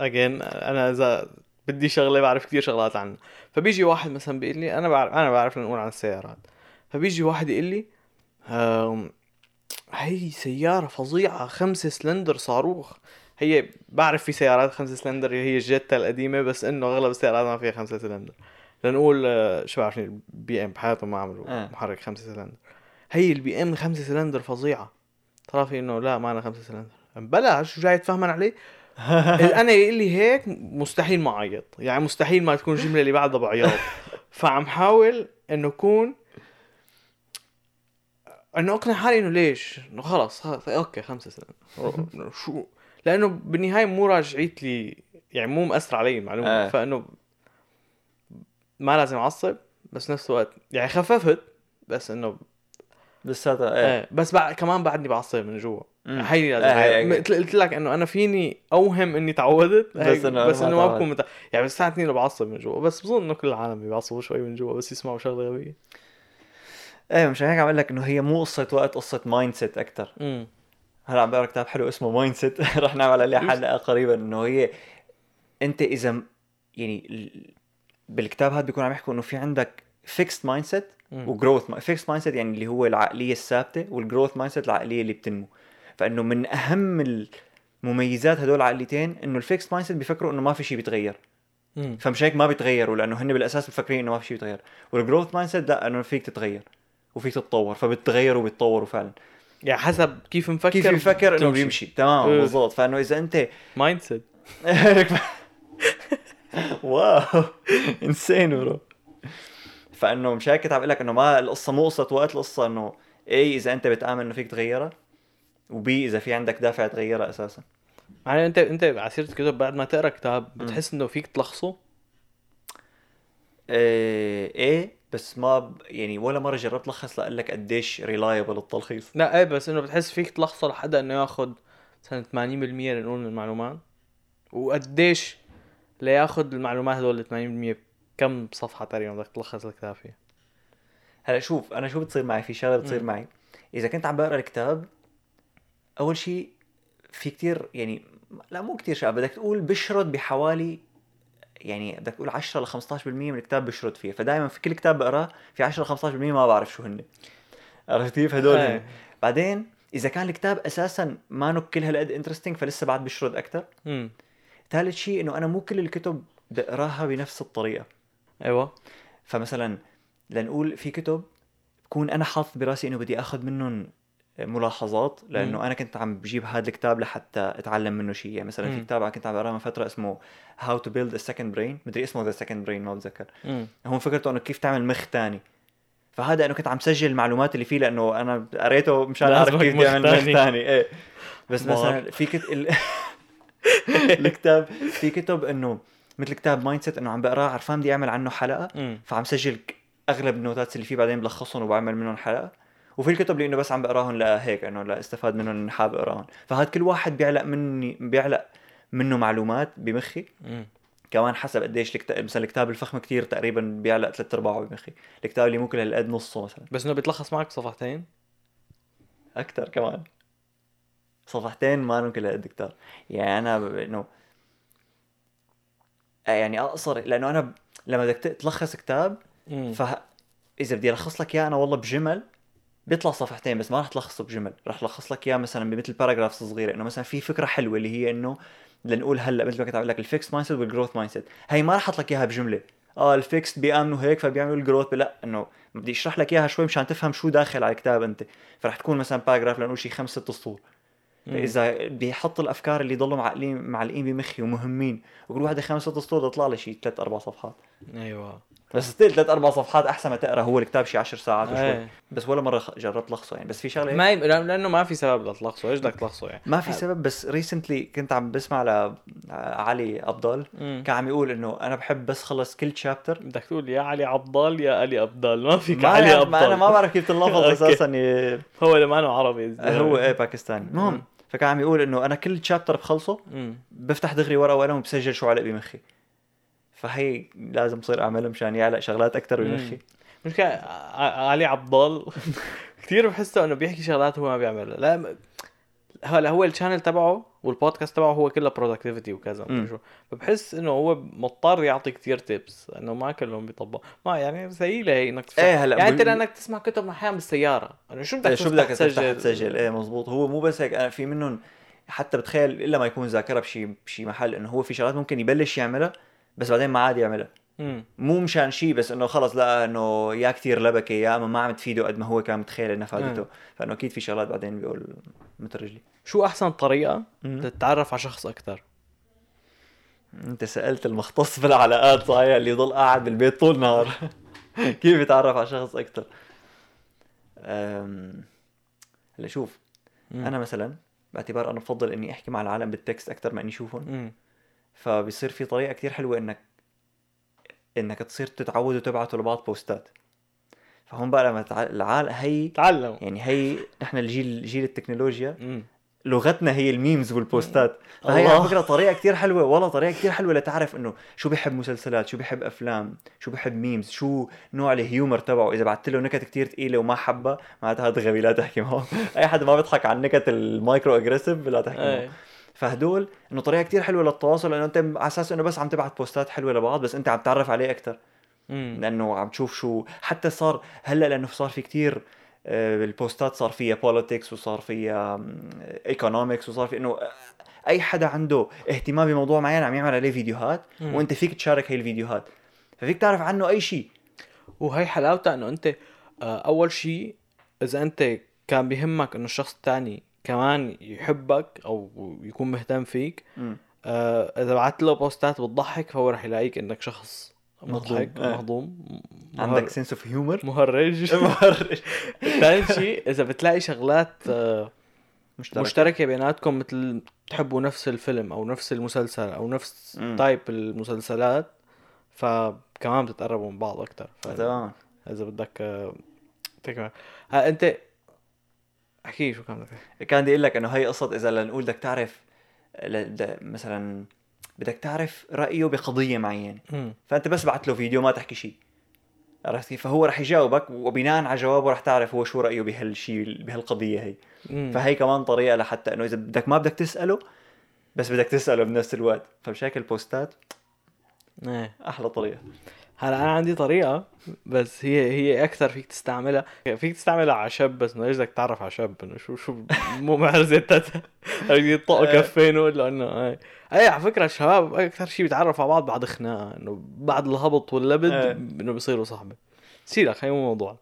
again أنا إذا بدي شغلة بعرف كثير شغلات عنها. فبيجي واحد مثلا بيقول لي أنا بعرف أنا بعرف نقول عن السيارات. فبيجي واحد يقول لي هي سيارة فظيعة خمسة سلندر صاروخ. هي بعرف في سيارات خمسة سلندر هي ال Jetta القديمة بس إنه أغلب السيارات ما فيها خمسة سلندر. لنقول آه، شو بعرفني ال BM بحياتهم ما عملوا آه. محرك خمسة سلندر. هي ال BM خمسة سلندر فظيعة. طلع في إنه لا ما أنا خمسة سلندر. بلا شو جاي تفهمن عليه؟ (laughs) أنا يقول لي هيك مستحيل ما أعيط. يعني مستحيل ما تكون الجمله اللي بعدها بعياط. (laughs) فعم حاول إنه اكون إنه أقنع حالي إنه ليش؟ إنه خلص okay خمسة إنه (laughs) شو؟ لأنه بالنهاية مو راجعيت لي يعني مو مأثر علي المعلومة. آه. فإنه ما لازم أعصب بس نفس الوقت يعني خففت بس إنه لساتها إيه. إيه بس بعد كمان بعدني بعصب من جوا. هي لازم مثل قلت لك إنه أنا فيني أوهم إني تعودت بس أنا بس إنه ما. بكون متع... يعني بس الساعة 2 بعصب من جوا. بس بظن إنه كل العالم بيعصبوا شوي من جوا بس يسمعوا شغلة غبية. إيه مش هيك عم أقول لك إنه هي مو قصة وقت قصة mind set أكثر هلا عم بقرأ كتاب حلو اسمه mindset (laughs) رح نعمل عليه حلقة قريبا إنه هي أنت إذا يعني بالكتاب هذا بيكون عم يحكوا إنه في عندك fixed mindset. و growth fixed mindset يعني اللي هو العقلية الثابتة وال growth mindset العقلية اللي بتنمو. فإنه من أهم المميزات هدول العقليتين إنه ال fixed mindset بيفكروا إنه ما في شيء بيتغير. فمش هيك ما بيتغيروا لأنه هن بالأساس مفكرين إنه ما في شيء بيتغير. وال growth mindset لا إنه فيك تتغير وفيك تتطور فبتتغيروا وبيتطوروا فعلا. يعني حسب كيف مفكر كيف يفكر إنه. بيمشي. تمام إيه. بالضبط فإنه إذا أنت mindset (laughs) wow. انسان pro. فإنه مش هيك كنت عم لك إنه ما القصة مو قصه وقت القصة إنه اي إذا أنت بتآمن إنه فيك تغيرها وبي إذا في عندك دافع تغيرها أساسا. يعني انت أنت على سيرة الكتب بعد ما تقرأ كتاب بتحس إنه فيك تلخصه؟ إيه, إيه بس ما ب... يعني ولا مرة جربت لخص لأقول لك قديش reliable التلخيص. لا إيه بس إنه بتحس فيك تلخصه لحدا إنه ياخذ مثلا 80% لنقول من المعلومات. وقديش لياخذ المعلومات هدول ال 80% كم صفحة تقريبا بدك تلخص الكتاب فيها؟ هلأ شوف أنا شو بتصير معي؟ في شغلة بتصير مم. معي. إذا كنت عم بقرأ الكتاب أول شيء في كتير يعني لا مو كتير شباب بدك تقول بشرد بحوالي يعني بدك تقول 10 ل 15% من الكتاب بشرد فيه فدائما في كل كتاب بقرأه في 10 ل 15% ما بعرف شو هن عرفت كيف هدول. إيه. بعدين إذا كان الكتاب أساسا ما كل هالقد انترستنج فلسه بعد بشرد أكثر ثالث شيء إنه أنا مو كل الكتب بقراها بنفس الطريقة. أيوه. فمثلا لنقول في كتب بكون أنا حاطط براسي إنه بدي آخذ منهم ملاحظات مم. لأنه أنا كنت عم بجيب هذا الكتاب لحتى أتعلم منه شيء. يعني مثلا في مم. كتاب كنت عم بقرأه من فترة اسمه how to build a second brain مدري اسمه the second brain ما بتذكر. هون فكرته إنه كيف تعمل مخ تاني. فهذا إنه كنت عم سجل المعلومات اللي فيه لأنه أنا قريته مشان أعرف كيف تعمل مخ. تاني. إيه. بس. مثلا في كت... (laughs) ال... (laughs) الكتاب في كتب إنه مثل كتاب mindset إنه عم بقراه عرفان بدي أعمل عنه حلقة فعم سجل أغلب ال notes اللي فيه بعدين بلخصهم وبعمل منهم حلقة. وفي الكتب اللي إنه بس عم بقراهم لهيك إنه لأستفاد منهم انه حابب أقراهم. فهاد كل واحد بيعلق مني بيعلق منه معلومات بمخي. كمان حسب قديش الكتاب مثلا الكتاب الفخم كتير تقريبا بيعلق ثلاث أرباعه بمخي. الكتاب اللي ممكن هالقد نصه مثلا. بس إنه بيتلخص معك صفحتين؟ أكثر كمان. صفحتين ما ممكن هالقد كتار يعني أنا ب- انه يعني اقصر لأنه أنا ب- لما بدك تلخص كتاب امم فاذا بدي ألخص لك إياه أنا والله بجمل بيطلع صفحتين بس ما رح تلخصه بجمل. رح لخص لك إياه مثلا بمثل باراجرافز صغيرة إنه مثلا في فكرة حلوة اللي هي إنه لنقول هلأ مثل ما كنت عم لك ال fixed mindset وال growth mindset هي ما رح أحط لك إياها بجملة. آه الفيكس بيأمنوا هيك فبيعملوا ال growth لا إنه بدي أشرح لك إياها شوي مشان تفهم شو داخل على الكتاب أنت. فرح تكون مثلا paragraph لنقول شي خمس ست سطور. إذا بيحط الأفكار اللي ضلوا معلقين معلقين بمخي ومهمين وكل واحدة خمس ست سطور تطلع لي شي ثلاث أربع صفحات. أيوه. بس still ثلاث أربع صفحات أحسن ما تقرأ هو الكتاب شي 10 ساعات وشوي. إيه. بس ولا مرة جربت لخصه يعني. بس في شغلة ما ي... لأنه ما في سبب لتلخصه إيش بدك تلخصه يعني؟ ما في سبب بس recently كنت عم بسمع لعلي أبضال. مم. كان عم يقول إنه أنا بحب بس خلص كل شابتر بدك تقول يا علي عبدال يا علي ابدال ما فيك ما, علي ابدال ما أنا ما بعرف كيف تنلفظ. (laughs) أساسا. ي- هو لما انه عربي. هو إيه باكستاني. المهم. فكان عم يقول إنه أنا كل شابتر بخلصه. بفتح دغري ورقه وقلم وبسجل شو علق بمخي فهي لازم صير أعملها مشان يعلق شغلات أكثر. بمخي مشكلة علي عبدال (laughs) كثير بحسه إنه بيحكي شغلات هو ما بيعملها لا هلا هو ال channel تبعه والبودكاست تبعه هو كله productivity وكذا شو. فبحس إنه هو مضطر يعطي كثير tips إنه ما كلهم بيطبقوا. ما يعني سهيلة هي إنك تفتح إيه هلا يعني أنت لأنك تسمع كتب أحيانا بالسيارة. انه شو بدك إيه، شو بدك تفتح تسجل؟ إيه مزبوط هو مو بس هيك أنا في منهم حتى بتخيل إلا ما يكون ذاكرة بشي بشي محل إنه هو في شغلات ممكن يبلش يعملها بس بعدين ما عاد يعملها. مم. مو مشان شيء بس إنه خلص لا إنه يا كثير لبكة يا أما ما عم تفيده قد ما هو كان متخيل انها فادته. فإنه أكيد في شغلات بعدين بيقول مثل رجلي. شو أحسن طريقة مم. تتعرف على شخص أكثر؟ أنت سألت المختص (laughs) بالعلاقات صحيح اللي يضل قاعد بالبيت طول النهار. (laughs) كيف يتعرف على شخص أكثر؟ أم... هلا شوف أنا مثلا باعتبار أنا بفضل إني أحكي مع العالم بالتكست أكثر ما إني أشوفهم. مم. فبصير في طريقة كتير حلوة إنك إنك تصير تتعود وتبعتوا لبعض بوستات. فهون بقى لما تع... العالم هي تعلموا. يعني هي نحن الجيل جيل التكنولوجيا. مم. لغتنا هي ال memes وال posts ات. فهي. على فكرة طريقة كتير حلوة والله طريقة كتير حلوة لتعرف إنه شو بيحب مسلسلات شو بيحب أفلام شو بيحب memes شو نوع ال humor تبعه. إذا بعثت له نكت كتير ثقيله وما حبها معناتها هذا غبي لا تحكي معه. (laughs) أي حد ما بيضحك على النكت ال micro aggressive لا تحكي معه. فهدول إنه طريقة كتير حلوة للتواصل لأنه أنت على أساس إنه بس عم تبعت post ات حلوة لبعض بس أنت عم تعرف عليه أكثر مم. لأنه عم تشوف شو حتى صار هلأ لأنه صار في كتير آه، ال post ات صار فيها politics وصار فيها economics وصار في إنه آه، أي حدا عنده اهتمام بموضوع معين عم يعمل عليه فيديوهات مم. وأنت فيك تشارك هي الفيديوهات ففيك تعرف عنه أي شيء وهي حلاوتها إنه أنت آه، أول شيء إذا أنت كان بيهمك إنه الشخص الثاني كمان يحبك أو يكون مهتم فيك آه، إذا بعت له post ات بتضحك فهو رح يلاقيك إنك شخص مضحك مهضوم، مهر- عندك sense of humor مهرج. ثاني شيء إذا بتلاقي شغلات آه، مشترك مشتركة بيناتكم مثل تحبوا نفس الفيلم أو نفس المسلسل أو نفس. type المسلسلات فكمان بتتقربوا من بعض أكثر تمام. إذا بدك آه، تكمل ها أنت احكي شو كان بدك. كان بدي أقول لك إنه هي قصة إذا لنقول بدك تعرف مثلا بدك تعرف رأيه بقضية معينة. فأنت بس بعت له فيديو ما تحكي شيء عرفت كيف؟ فهو رح يجاوبك وبناء على جوابه رح تعرف هو شو رأيه بهالشيء بهالقضية هي مم. فهي كمان طريقة لحتى إنه إذا بدك ما بدك تسأله بس بدك تسأله بنفس الوقت فبشكل بوستات إيه أحلى طريقة هلا أنا عندي طريقة بس هي هي أكثر فيك تستعملها. فيك تستعملها على شاب بس إنه ليش بدك تتعرف على شاب؟ إنه شو شو مو معرزه تاتا يطقوا. كفين ولا إنه اي اي على فكرة الشباب أكثر شيء بيتعرفوا على بعض بعد خناقة إنه بعد الهبط واللبد إيه. إنه بيصيروا صحبه هي مو موضوع.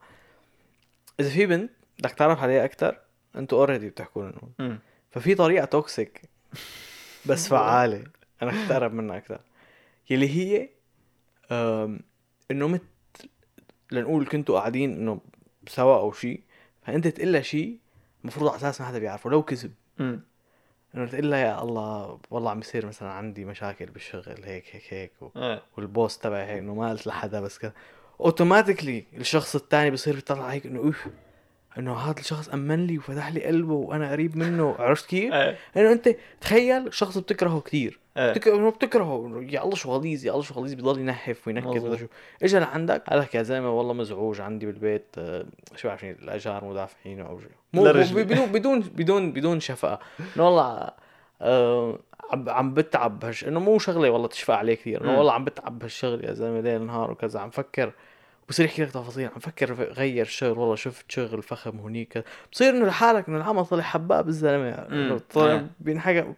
إذا في بنت بدك تعرف عليها أكثر أنتوا اوريدي بتحكوا لهم ففي طريقة توكسيك بس (laughs) فعالة. أنا اقرب منها أكثر. يلي هي إنه مثل لنقول كنتوا قاعدين إنه سوا أو شيء فأنت تقول لها شيء المفروض على أساس ما حدا بيعرفه لو كذب. إنه تقول لها يا الله والله عم يصير مثلا عندي مشاكل بالشغل هيك هيك هيك و... إيه وال boss تبعي هيك إنه ما قلت لحدا بس كذا. automatically الشخص الثاني بصير بيطلع هيك إنه أوف. إنه هذا الشخص أمن لي وفتح لي قلبه وأنا قريب منه عرفت كيف؟ إيه. إنه أنت تخيل شخص بتكرهه كثير إيه. بتك... إنه بتكرهه يا الله شو غليظ يا الله شو غليظ بضل ينحف وينكد شو. اجى لعندك؟ قال لك يا زلمة والله مزعوج عندي بالبيت آه، شو شنو، الاجار مدافعين أو شيء. بدون بدون بدون بدون شفقه إنه والله آه عم عم بتعب هالش إنه مو شغلة والله تشفى عليه كثير إنه. والله عم بتعب هالشغل يا زلمة ليل نهار وكذا. عم فكر بصير يحكي لك تفاصيل عم فكر غير الشغل والله شفت شغل فخم هنيك. بصير إنه لحالك إنه العمل طلع حباب الزلمة إنه مم. طلع. بينحكى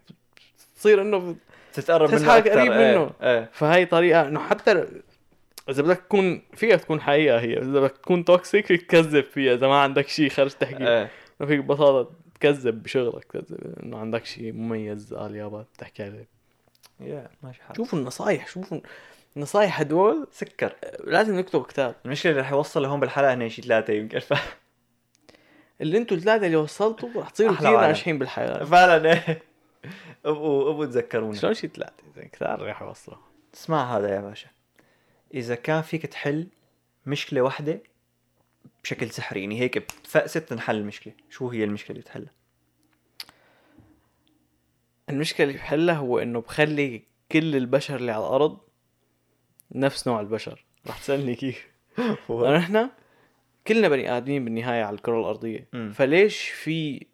تصير إنه تتقرب منه حالك. قريب إيه. منه. إيه فهي طريقة إنه حتى إذا بدك تكون فيها تكون حقيقة هي إذا بدك تكون توكسيك تكذب فيها إذا ما عندك شيء خرج تحكي إيه ما فيك ببساطة تكذب بشغلك تكذب إنه عندك شيء مميز قال يابا تحكي عليه يا ماشي حالك شوفوا النصايح شوفوا النصايح هدول سكر. لازم نكتب كتاب. المشكلة اللي رح يوصل لهون بالحلقة هن شي ثلاثة يمكن. ف... اللي أنتوا الثلاثة اللي وصلتوا رح تصيروا كثير. ناجحين بالحياة. فعلا إيه. ابقوا ابقوا تذكرونا شلون شي ثلاثة؟ كثار رح يوصلوا. اسمع هذا يا باشا. إذا كان فيك تحل مشكلة واحدة بشكل سحري يعني هيك بفقسه تنحل المشكلة. شو هي المشكلة اللي تحلها؟ المشكلة اللي بحلها هو إنه بخلي كل البشر اللي على الأرض نفس نوع البشر. رح تسألني كيف. (laughs) نحن كلنا بني آدمين بالنهاية على الكرة الأرضية. مم. فليش في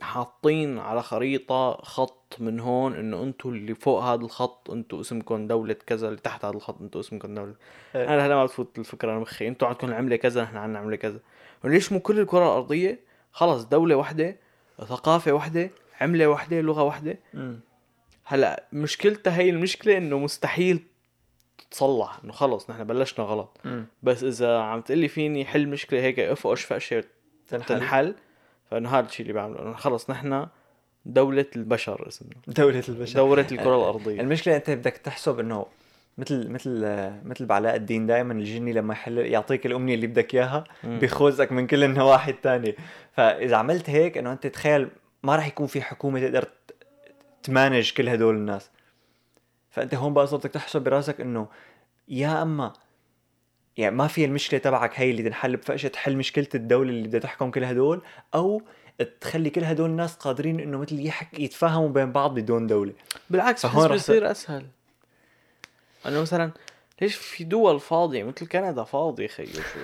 حاطين على خريطة خط من هون إنه أنتوا اللي فوق هذا الخط أنتوا اسمكم دولة كذا اللي تحت هذا الخط أنتوا اسمكم دولة. إيه. أنا هلا ما بتفوت الفكرة أنا مخي. أنتوا عندكم العملة كذا نحن عندنا عملة كذا. وليش مو كل الكرة الأرضية؟ خلص دولة واحدة ثقافة واحدة عملة واحدة لغة واحدة. هلا مشكلتها هي المشكلة إنه مستحيل تتصلح انه خلص نحن بلشنا غلط. مم. بس إذا عم تقلي فيني حل مشكلة هيك افقش فقشه تنحل. تنحل. فإنه هذا الشيء اللي بعمله إنه خلص نحن دولة البشر اسمنا. دولة البشر. دورة (laughs) الكرة الأرضية. المشكلة أنت بدك تحسب إنه مثل مثل مثل بعلاء الدين دائما الجني لما يحل يعطيك الأمنية اللي بدك إياها. بيخوزك من كل النواحي الثانية فإذا عملت هيك إنه أنت تخيل ما راح يكون في حكومة تقدر تمانج كل هدول الناس. فأنت هون بقى صرتك تحسب برأسك إنه يا أما يعني ما في المشكلة تبعك هي اللي تنحل بفقشه تحل مشكلة الدولة اللي بدها تحكم كل هدول أو تخلي كل هدول الناس قادرين إنه مثل يحك يتفاهموا بين بعض بدون دولة. بالعكس فهون رح بيصير أسهل. أنه مثلا ليش في دول فاضية مثل كندا فاضية خيو شو؟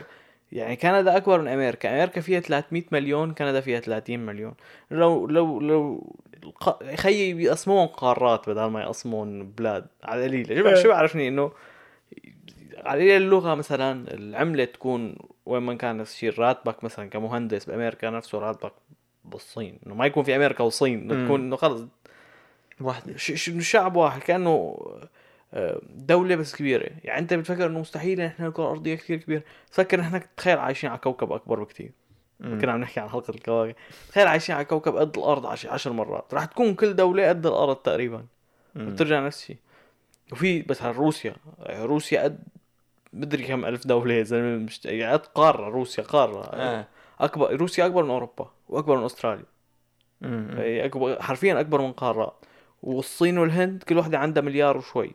يعني كندا أكبر من أمريكا. أمريكا فيها 300 مليون كندا فيها 30 مليون. لو لو لو خيي بيقسمون قارات بدل ما يقسمون بلاد على القليلة شو إيه. شو بعرفني؟ إنه على اللغة مثلا العملة تكون وين ما كان نفس الشيء راتبك مثلا كمهندس بأمريكا نفسه راتبك بالصين. إنه ما يكون في أمريكا وصين. تكون إنه خلص ش- شعب واحد. كأنه دولة بس كبيرة. يعني أنت بتفكر إنه مستحيل إحنا الكرة الارضية كثير كبيرة. تفكر إحنا تخيل عايشين على كوكب أكبر بكثير كنا عم نحكي عن حلقة الكواكب. تخيل عايشين على كوكب قد الأرض عش- عشر مرات. راح تكون كل دولة قد الأرض تقريبا. وترجع نفس الشيء وفي بس على روسيا. روسيا قد مدري كم ألف دولة يا زلمة مش يعني قد قارة. روسيا قارة. آه. اكبر روسيا أكبر من أوروبا وأكبر من أستراليا. هي أكبر حرفيا أكبر من قارات والصين والهند كل واحدة عندها مليار وشوي.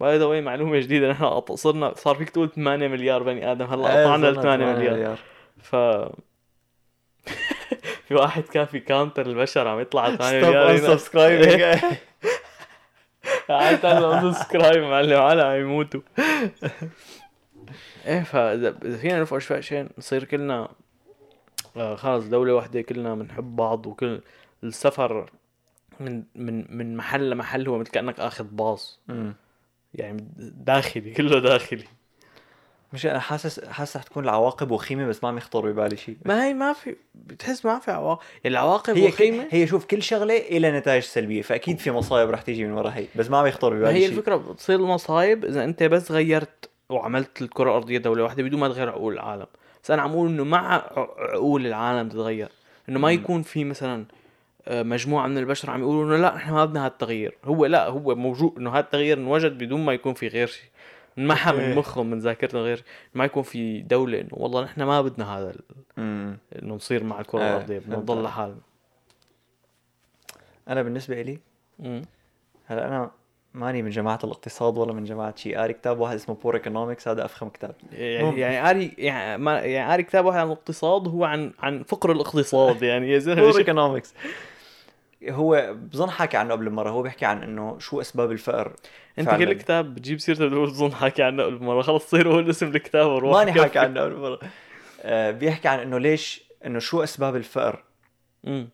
باي ذا معلومة جديدة نحن قط- صرنا صار فيك تقول 8 مليار بني آدم هلأ قطعنا ل 8 مليار. ف (laughs) في واحد كان في كاونتر البشر عم يطلع على 8 مليار هنا. سبسكرايبنج قاعد تعمل سبسكرايب معلم على عم يموتوا. (laughs) إيه فاذا إذا فينا في شيء نصير كلنا آه خلص دولة واحدة كلنا بنحب بعض وكل السفر من من من محل لمحل هو مثل كأنك آخذ باص. يعني داخلي كله داخلي. مش أنا حاسس حاسس رح تكون العواقب وخيمة بس ما عم يخطر ببالي شيء. ما هي ما في بتحس ما في عواقب. العواقب هي وخيمة هي شوف كل شغلة لها نتائج سلبية فأكيد في مصايب رح تيجي من ورا هي بس ما عم يخطر ببالي هي شيء. الفكرة بتصير المصايب إذا أنت بس غيرت وعملت الكرة الأرضية دولة واحدة بدون ما تغير عقول العالم. بس أنا عم أقول إنه مع عقول العالم تتغير. إنه ما. يكون في مثلا آه، مجموعة من البشر عم يقولوا إنه لا إحنا ما بدنا هالتغيير هو لا هو موجود إنه هالتغيير انوجد بدون ما يكون في غير شيء انمحى من إيه. مخهم من ذاكرتهم غير ما يكون في دولة إنه والله نحن ما بدنا هذا. إنه نصير مع الكرة آه، الأرضية بدنا نضل. لحالنا أنا بالنسبة لي مم. هلا أنا ماني من جماعة الاقتصاد ولا من جماعة شيء قاري كتاب واحد اسمه Poor Economics هذا أفخم كتاب يعني يعني قاري يعني ما يعني قاري كتاب واحد عن الاقتصاد هو عن عن فقر الاقتصاد (laughs) يعني يا زلمة Poor Economics (laughs) هو بظن حكى عنه قبل مرة هو بيحكي عن إنه شو أسباب الفقر أنت. كل كتاب بتجيب سيرته بتقول بظن حكي عنه قبل مرة خلص صير هو اسم الكتاب وروح ماني. حكى عنه قبل مرة آه، بيحكي عن إنه ليش إنه شو أسباب الفقر.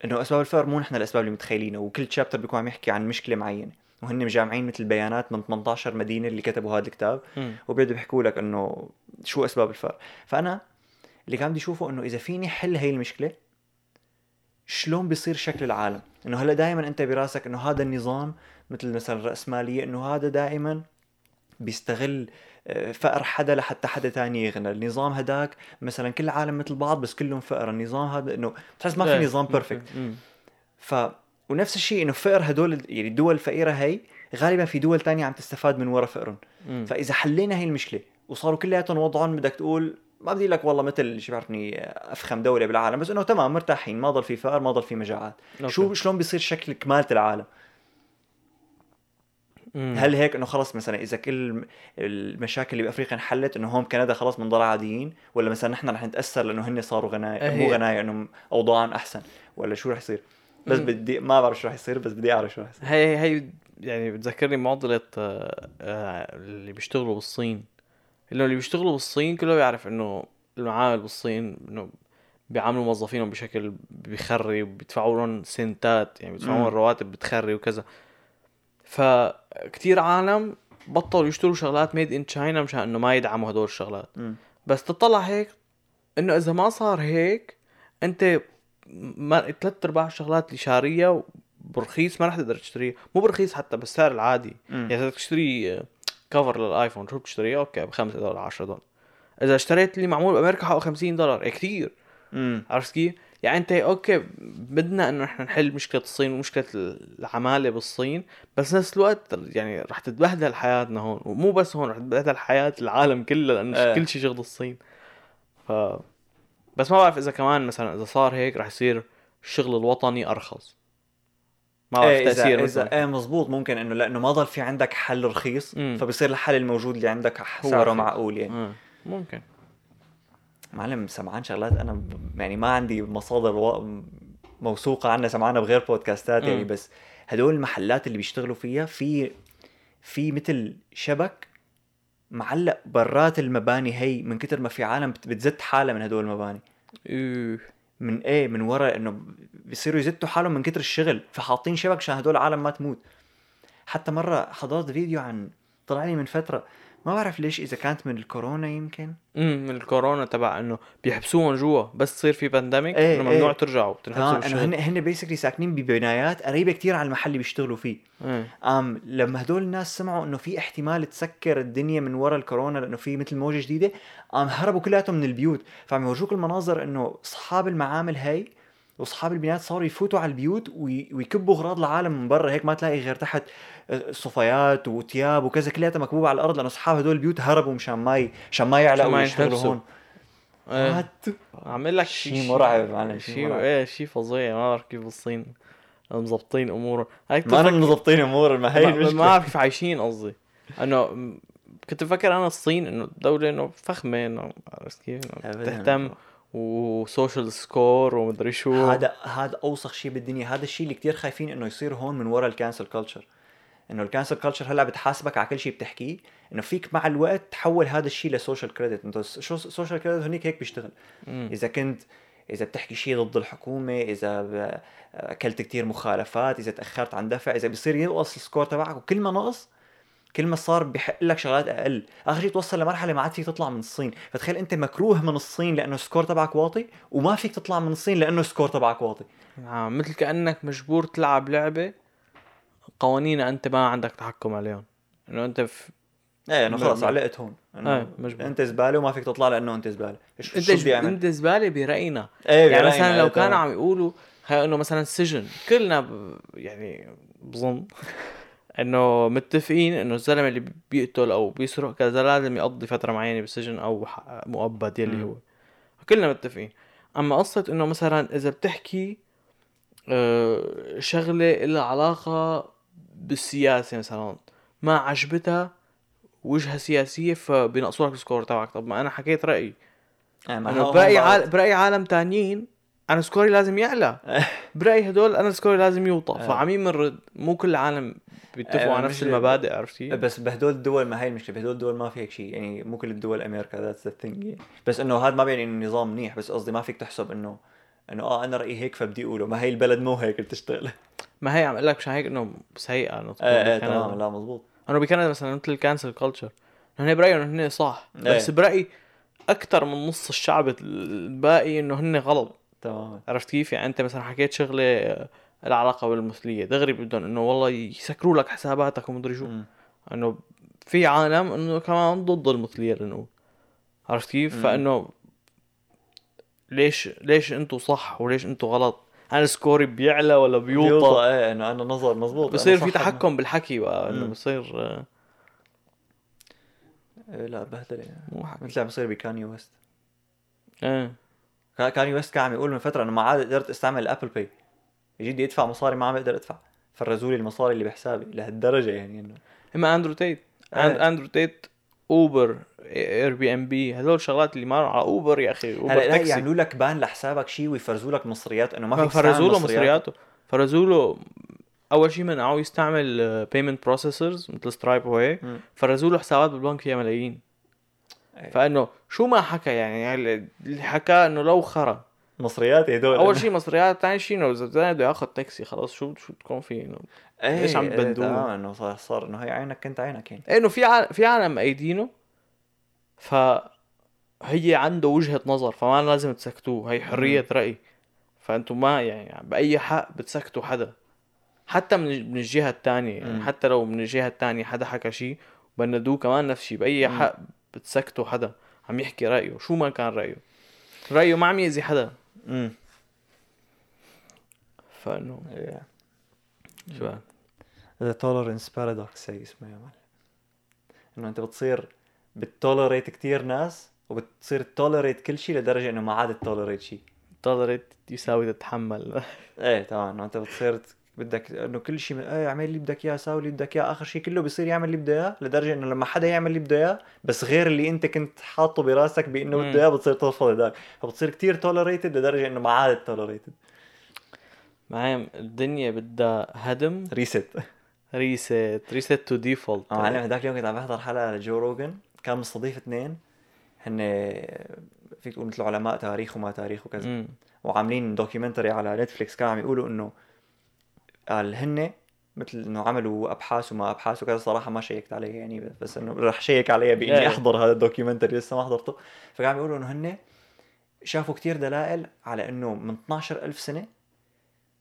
إنه أسباب الفقر مو نحن الأسباب اللي متخيلينها وكل تشابتر بيكون عم يحكي عن مشكلة معينة وهن مجامعين مثل بيانات من 18 مدينة اللي كتبوا هذا الكتاب. وبيقعدوا بيحكوا لك إنه شو أسباب الفقر فأنا اللي كان بدي أشوفه إنه إذا فيني حل هي المشكلة شلون بيصير شكل العالم إنه هلا دائما أنت براسك إنه هذا النظام مثل مثلا الراسماليه إنه هذا دائما بيستغل آه، فقر حدا لحتى حدا تاني يغنى النظام هداك مثلا كل العالم مثل بعض بس كلهم فقر النظام هذا إنه بتحس ما في إيه. نظام بيرفكت. ف ونفس الشيء إنه فقر هدول يعني الدول الفقيره هي غالبا في دول تانية عم تستفاد من ورا فقرهم. فإذا حلينا هي المشكلة وصاروا كلياتهم وضعهم بدك تقول ما بدي لك والله مثل شو بعرفني أفخم دوله بالعالم بس إنه تمام مرتاحين ما ضل في فقر ما ضل في مجاعات أوكي. شو شلون بيصير شكل كماله العالم مم. هل هيك إنه خلص مثلا إذا كل المشاكل اللي بأفريقيا انحلت إنه هون بكندا خلص بنضل عاديين ولا مثلا نحن رح نتأثر لأنه هن صاروا غنايا إيه مو هي. غنايا إنه اوضاعهم أحسن ولا شو رح يصير بس مم. بدي ما بعرف شو رح يصير بس بدي أعرف شو رح يصير هي هي يعني بتذكرني معضلة آه، آه، اللي بيشتغلوا بالصين إنه اللي بيشتغلوا بالصين كله بيعرف إنه المعامل بالصين إنه بيعاملوا موظفينهم بشكل بيخري وبيدفعوا لهم سنتات يعني بيدفعوا. رواتب بتخري وكذا فكتير عالم بطلوا يشتروا شغلات made in China مشان إنه ما يدعموا هدول الشغلات مم. بس تطلع هيك إنه إذا ما صار هيك أنت ما ثلاث أرباع الشغلات اللي شاريه برخيص ما رح تقدر تشتريها مو برخيص حتى بالسعر العادي مم. يعني تشتري cover لل iPhone شو بتشتريه؟ okay ب 5 دولار 10 دولار. إذا اشتريت اللي معمول بأمريكا حقه 50 دولار. إيه كثير. عرفت كيف؟ يعني أنت أوكي بدنا إنه إحنا نحل مشكلة الصين ومشكلة العمالة بالصين بس نفس الوقت يعني رح تتبهدل حياتنا هون. ومو بس هون رح تتبهدل حياة العالم كله لأنه آه. كل شيء شغل الصين. ف بس ما بعرف إذا كمان مثلا إذا صار هيك رح يصير الشغل الوطني أرخص. ما بعرف إيه تأثير اذا إيه مزبوط ممكن إنه لأنه ما ضل في عندك حل رخيص مم. فبصير الحل الموجود اللي عندك سعره. معقول يعني آه. ممكن معلم سمعان شغلات أنا يعني ما عندي مصادر و... موثوقة عنها سمعانها بغير بودكاستات يعني مم. بس هدول المحلات اللي بيشتغلوا فيها في في مثل شبك معلق برات المباني هي من كتر ما في عالم بت- بتزت حالها من هدول المباني إيه. من إيه من ورا إنه بيصيروا يزتوا حالهم من كتر الشغل فحاطين شبك عشان هدول العالم ما تموت. حتى مرة حضرت فيديو عن طلع لي من فترة ما بعرف ليش إذا كانت من الكورونا يمكن امم من الكورونا تبع إنه بيحبسوهم جوا بس تصير في pandemic إيه، إنه ممنوع إيه. ترجعوا آه تنحبسوا إنه بالشغل هن هن basically ساكنين ببنايات قريبة كتير على المحل اللي بيشتغلوا فيه إيه. أم لما هدول الناس سمعوا إنه في احتمال تسكر الدنيا من ورا الكورونا لأنه في مثل موجة جديدة قام هربوا كلياتهم من البيوت فعم يورجوك المناظر إنه أصحاب المعامل هاي واصحاب البنايات صاروا يفوتوا على البيوت وي- ويكبوا اغراض العالم من برا هيك ما تلاقي غير تحت آه، صفايات وثياب وكذا كلياتها مكبوبة على الأرض لأنه أصحاب هدول البيوت هربوا مشان ما. مشان ما يعلقوا ويشتغلوا. هون. هات. عامل لك شي مرعب شي شيء. إيه شيء فظيع ما بعرف كيف بالصين مظبطين أمورهم هيك ما أنا مظبطين امور ما هي ما- ما المشكلة بعرف كيف عايشين قصدي أنه كنت بفكر أنا الصين إنه دولة إنه فخمة إنه عرفت كيف. تهتم و social score ومدري شو. هذا هذا أوسخ شيء بالدنيا. هذا الشيء اللي كتير خايفين إنه يصير هون من ورا ال cancel culture إنه ال cancel culture هلأ بتحاسبك على كل شيء بتحكيه. إنه فيك مع الوقت تحول هذا الشيء ل social credit انت ال social credit هنيك هيك بيشتغل. مم. إذا كنت إذا بتحكي شيء ضد الحكومة إذا أكلت كتير مخالفات إذا تأخرت عن دفع إذا بصير ينقص ال score تبعك وكل ما نقص كل ما صار بحق لك شغلات أقل. آخر شيء توصل لمرحلة ما عاد فيك تطلع من الصين. فتخيل أنت مكروه من الصين لأنه ال score تبعك واطي وما فيك تطلع من الصين لأنه ال score تبعك واطي. نعم مثل كأنك مجبور تلعب لعبة قوانينها أنت ما عندك تحكم عليهم. إنه أنت في إيه إنه خلص علقت هون. إنه مجبور. أنت زبالة وما فيك تطلع لأنه أنت زبالة. شو أنت شو ج... أنت زبالة برأينا. إيه يعني مثلا لو إيه، كانوا. عم يقولوا إنه مثلا السجن كلنا ب... يعني بظن. (laughs) إنه متفقين إنه الزلمة اللي بيقتل أو بيسرق كذا لازم يقضي فترة معينة بالسجن أو مؤبد يلي. هو. كلنا متفقين. أما قصة إنه مثلا إذا بتحكي آه، شغلة لها علاقة بالسياسة مثلا ما عجبتها وجهة سياسية فبينقصوا لك ال score تبعك. طب ما أنا حكيت رأيي. ما إنه برأي عال... برأي عالم تانيين أنا score ي لازم يعلى. (laughs) برأي هدول أنا score ي لازم يوطى. آه. فعمين من مو كل العالم بيتفقوا آه، على نفس المبادئ عرفتي؟ بس بهدول الدول ما هي المشكلة. بهدول الدول ما في هيك شيء. يعني مو كل الدول أمريكا that's the thing بس إنه هذا ما بيعني إنه النظام منيح. بس قصدي ما فيك تحسب انه إنه آه أنا رأيي هيك فبدي أقوله. ما هي البلد مو هيك اللي تشتغل ما هي عم أقول لك مشان هيك إنه سيئة إنه إيه. تمام. لا مزبوط إنه بكندا مثلا مثل ال cancel culture هن برأيهم هن صح. بس إيه. برأيي أكثر من نص الشعب الباقي إنه هن غلط. تمام عرفت كيف؟ يعني أنت مثلا حكيت شغلة آه، لها علاقه بالمثليه دغري بدهم إنه والله يسكروا لك حساباتك ومدري شو. إنه في عالم إنه كمان ضد المثلية لأنه عرفت كيف؟ مم. فإنه ليش ليش أنتم صح وليش أنتم غلط؟ أنا سكوري بيعلى ولا بيوطى؟ بيوطى إيه إنه أنا نظر مزبوط بصير في صح أنا- تحكم بالحكي بقى إنه. بصير آه، إيه لا بهدلة مو حكي مثل عم بصير بكاني ويست إيه كاني ويست كان عم يقول من فترة إنه ما عاد قدرت استعمل ال Apple Pay يجي بدي ادفع مصاري ما عم بقدر ادفع فرزوا لي المصاري اللي بحسابي لهالدرجة يعني إنه. إما اندرو تيت. and اندرو تيت Uber Airbnb هذول الشغلات اللي ما على Uber يا أخي. Uber هلا يعملوا لك ban لحسابك شيء ويفرزوا لك مصريات إنه ما فيك فرزوا له مصرياته. فرزوا له أول شيء منعوه يستعمل payment processors مثل Stripe وهيك. فرزوا له حسابات بالبنك فيها ملايين. إيه. فإنه شو ما حكى يعني اللي حكى إنه لو خرا مصريات هدول أول شيء مصريات ثاني شيء إنه إذا بده ياخذ تاكسي خلاص شو شو تكون في إنه إيه ليش عم إيه، تبندوه؟ تمام إنه صار صار إنه هي عينك كنت عينك يعني إنه في عالم في عالم مأيدينه ف هي عنده وجهة نظر فما لازم تسكتوه هي حرية رأي فأنتم ما يعني بأي حق بتسكتوا حدا حتى من من الجهة الثانية يعني. حتى لو من الجهة الثانية حدا حكى شيء بندوه كمان نفس الشيء بأي مم. حق بتسكتوا حدا عم يحكي رأيه. شو ما كان رأيه. رأيه ما عم يأذي حدا. امم فإنه. شو؟ the tolerance paradox هي اسمها يا معلم إنه أنت بتصير بت tolerate كتير ناس وبتصير tolerate كل شيء لدرجة إنه ما عاد tolerate شيء tolerate يساوي تتحمل. إيه تمام. إنه أنت بتصير بدك إنه كل شيء إيه اعمل اللي بدك اياه ساوي اللي بدك اياه آخر شيء كله بيصير يعمل اللي بده اياه لدرجة إنه لما حدا يعمل اللي بده اياه بس غير اللي أنت كنت حاطه براسك بإنه. بده اياه بتصير ترفض هداك فبتصير كتير tolerated لدرجة إنه ما عاد tolerated معي الدنيا بدها هدم. reset reset reset to default معلم هذاك اليوم كنت عم بحضر حلقة لجو روجن كان مستضيف اثنين. هن فيك تقول مثل علماء تاريخ وما تاريخ وكذا. وعاملين documentary على Netflix كانوا عم يقولوا إنه قال هن مثل إنه عملوا أبحاث وما أبحاث وكذا صراحة ما شيكت عليها يعني بس إنه رح شيك عليها بإني إيه. أحضر هذا ال documentary لسه ما حضرته. عم يقولوا إنه هن شافوا كتير دلائل على إنه من 12000 سنة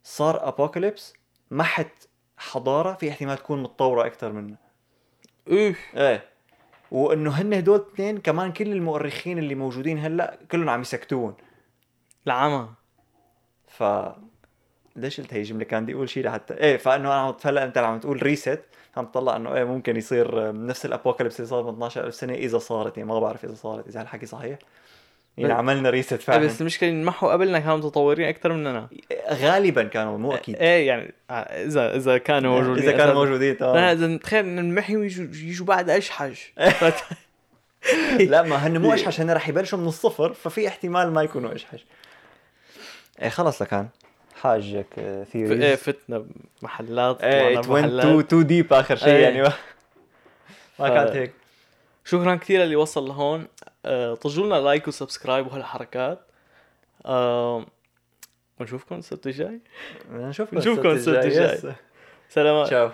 صار apocalypse محت حضارة في احتمال تكون متطورة أكثر منها اوف إيه. وإنه هن هدول الاثنين كمان كل المؤرخين اللي موجودين هلأ كلهم عم يسكتون. العمى. ف ليش قلت هي الجمله كان بدي أقول شيء لحتى إيه فإنه أنا هلا أنت عم تقول ريست عم تطلع إنه إيه ممكن يصير نفس الأبوكاليبس اللي صار من 12000 سنة إذا صارت يعني ما بعرف إذا صارت إذا هالحكي صحيح؟ يعني عملنا ريست إيه فعلا. بس المشكلة إن محو قبلنا كانوا متطورين أكثر مننا. غالبا كانوا مو أكيد. إيه يعني آه، اذا إذا كانوا موجودين اذا كانوا. موجودين تمام اذا نتخيل إن المحي يجوا يجوا بعد اشحج (laughs) لا ما هن مو (laughs) أشحش هن رح يبلشوا من الصفر ففي احتمال ما يكونوا أشحش. إيه خلص لكان. حاجك ف- إيه ثيوريز فتنا محلات إيه went بمحلات. too too deep آخر شيء إيه. يعني. ما كانت هيك. شكرا كثير اللي وصل لهون. آه، طجوا لنا لايك وسبسكرايب وهالحركات. آه، ونشوفكم السبت الجاي. نشوفكم السبت الجاي. سلامات تشاو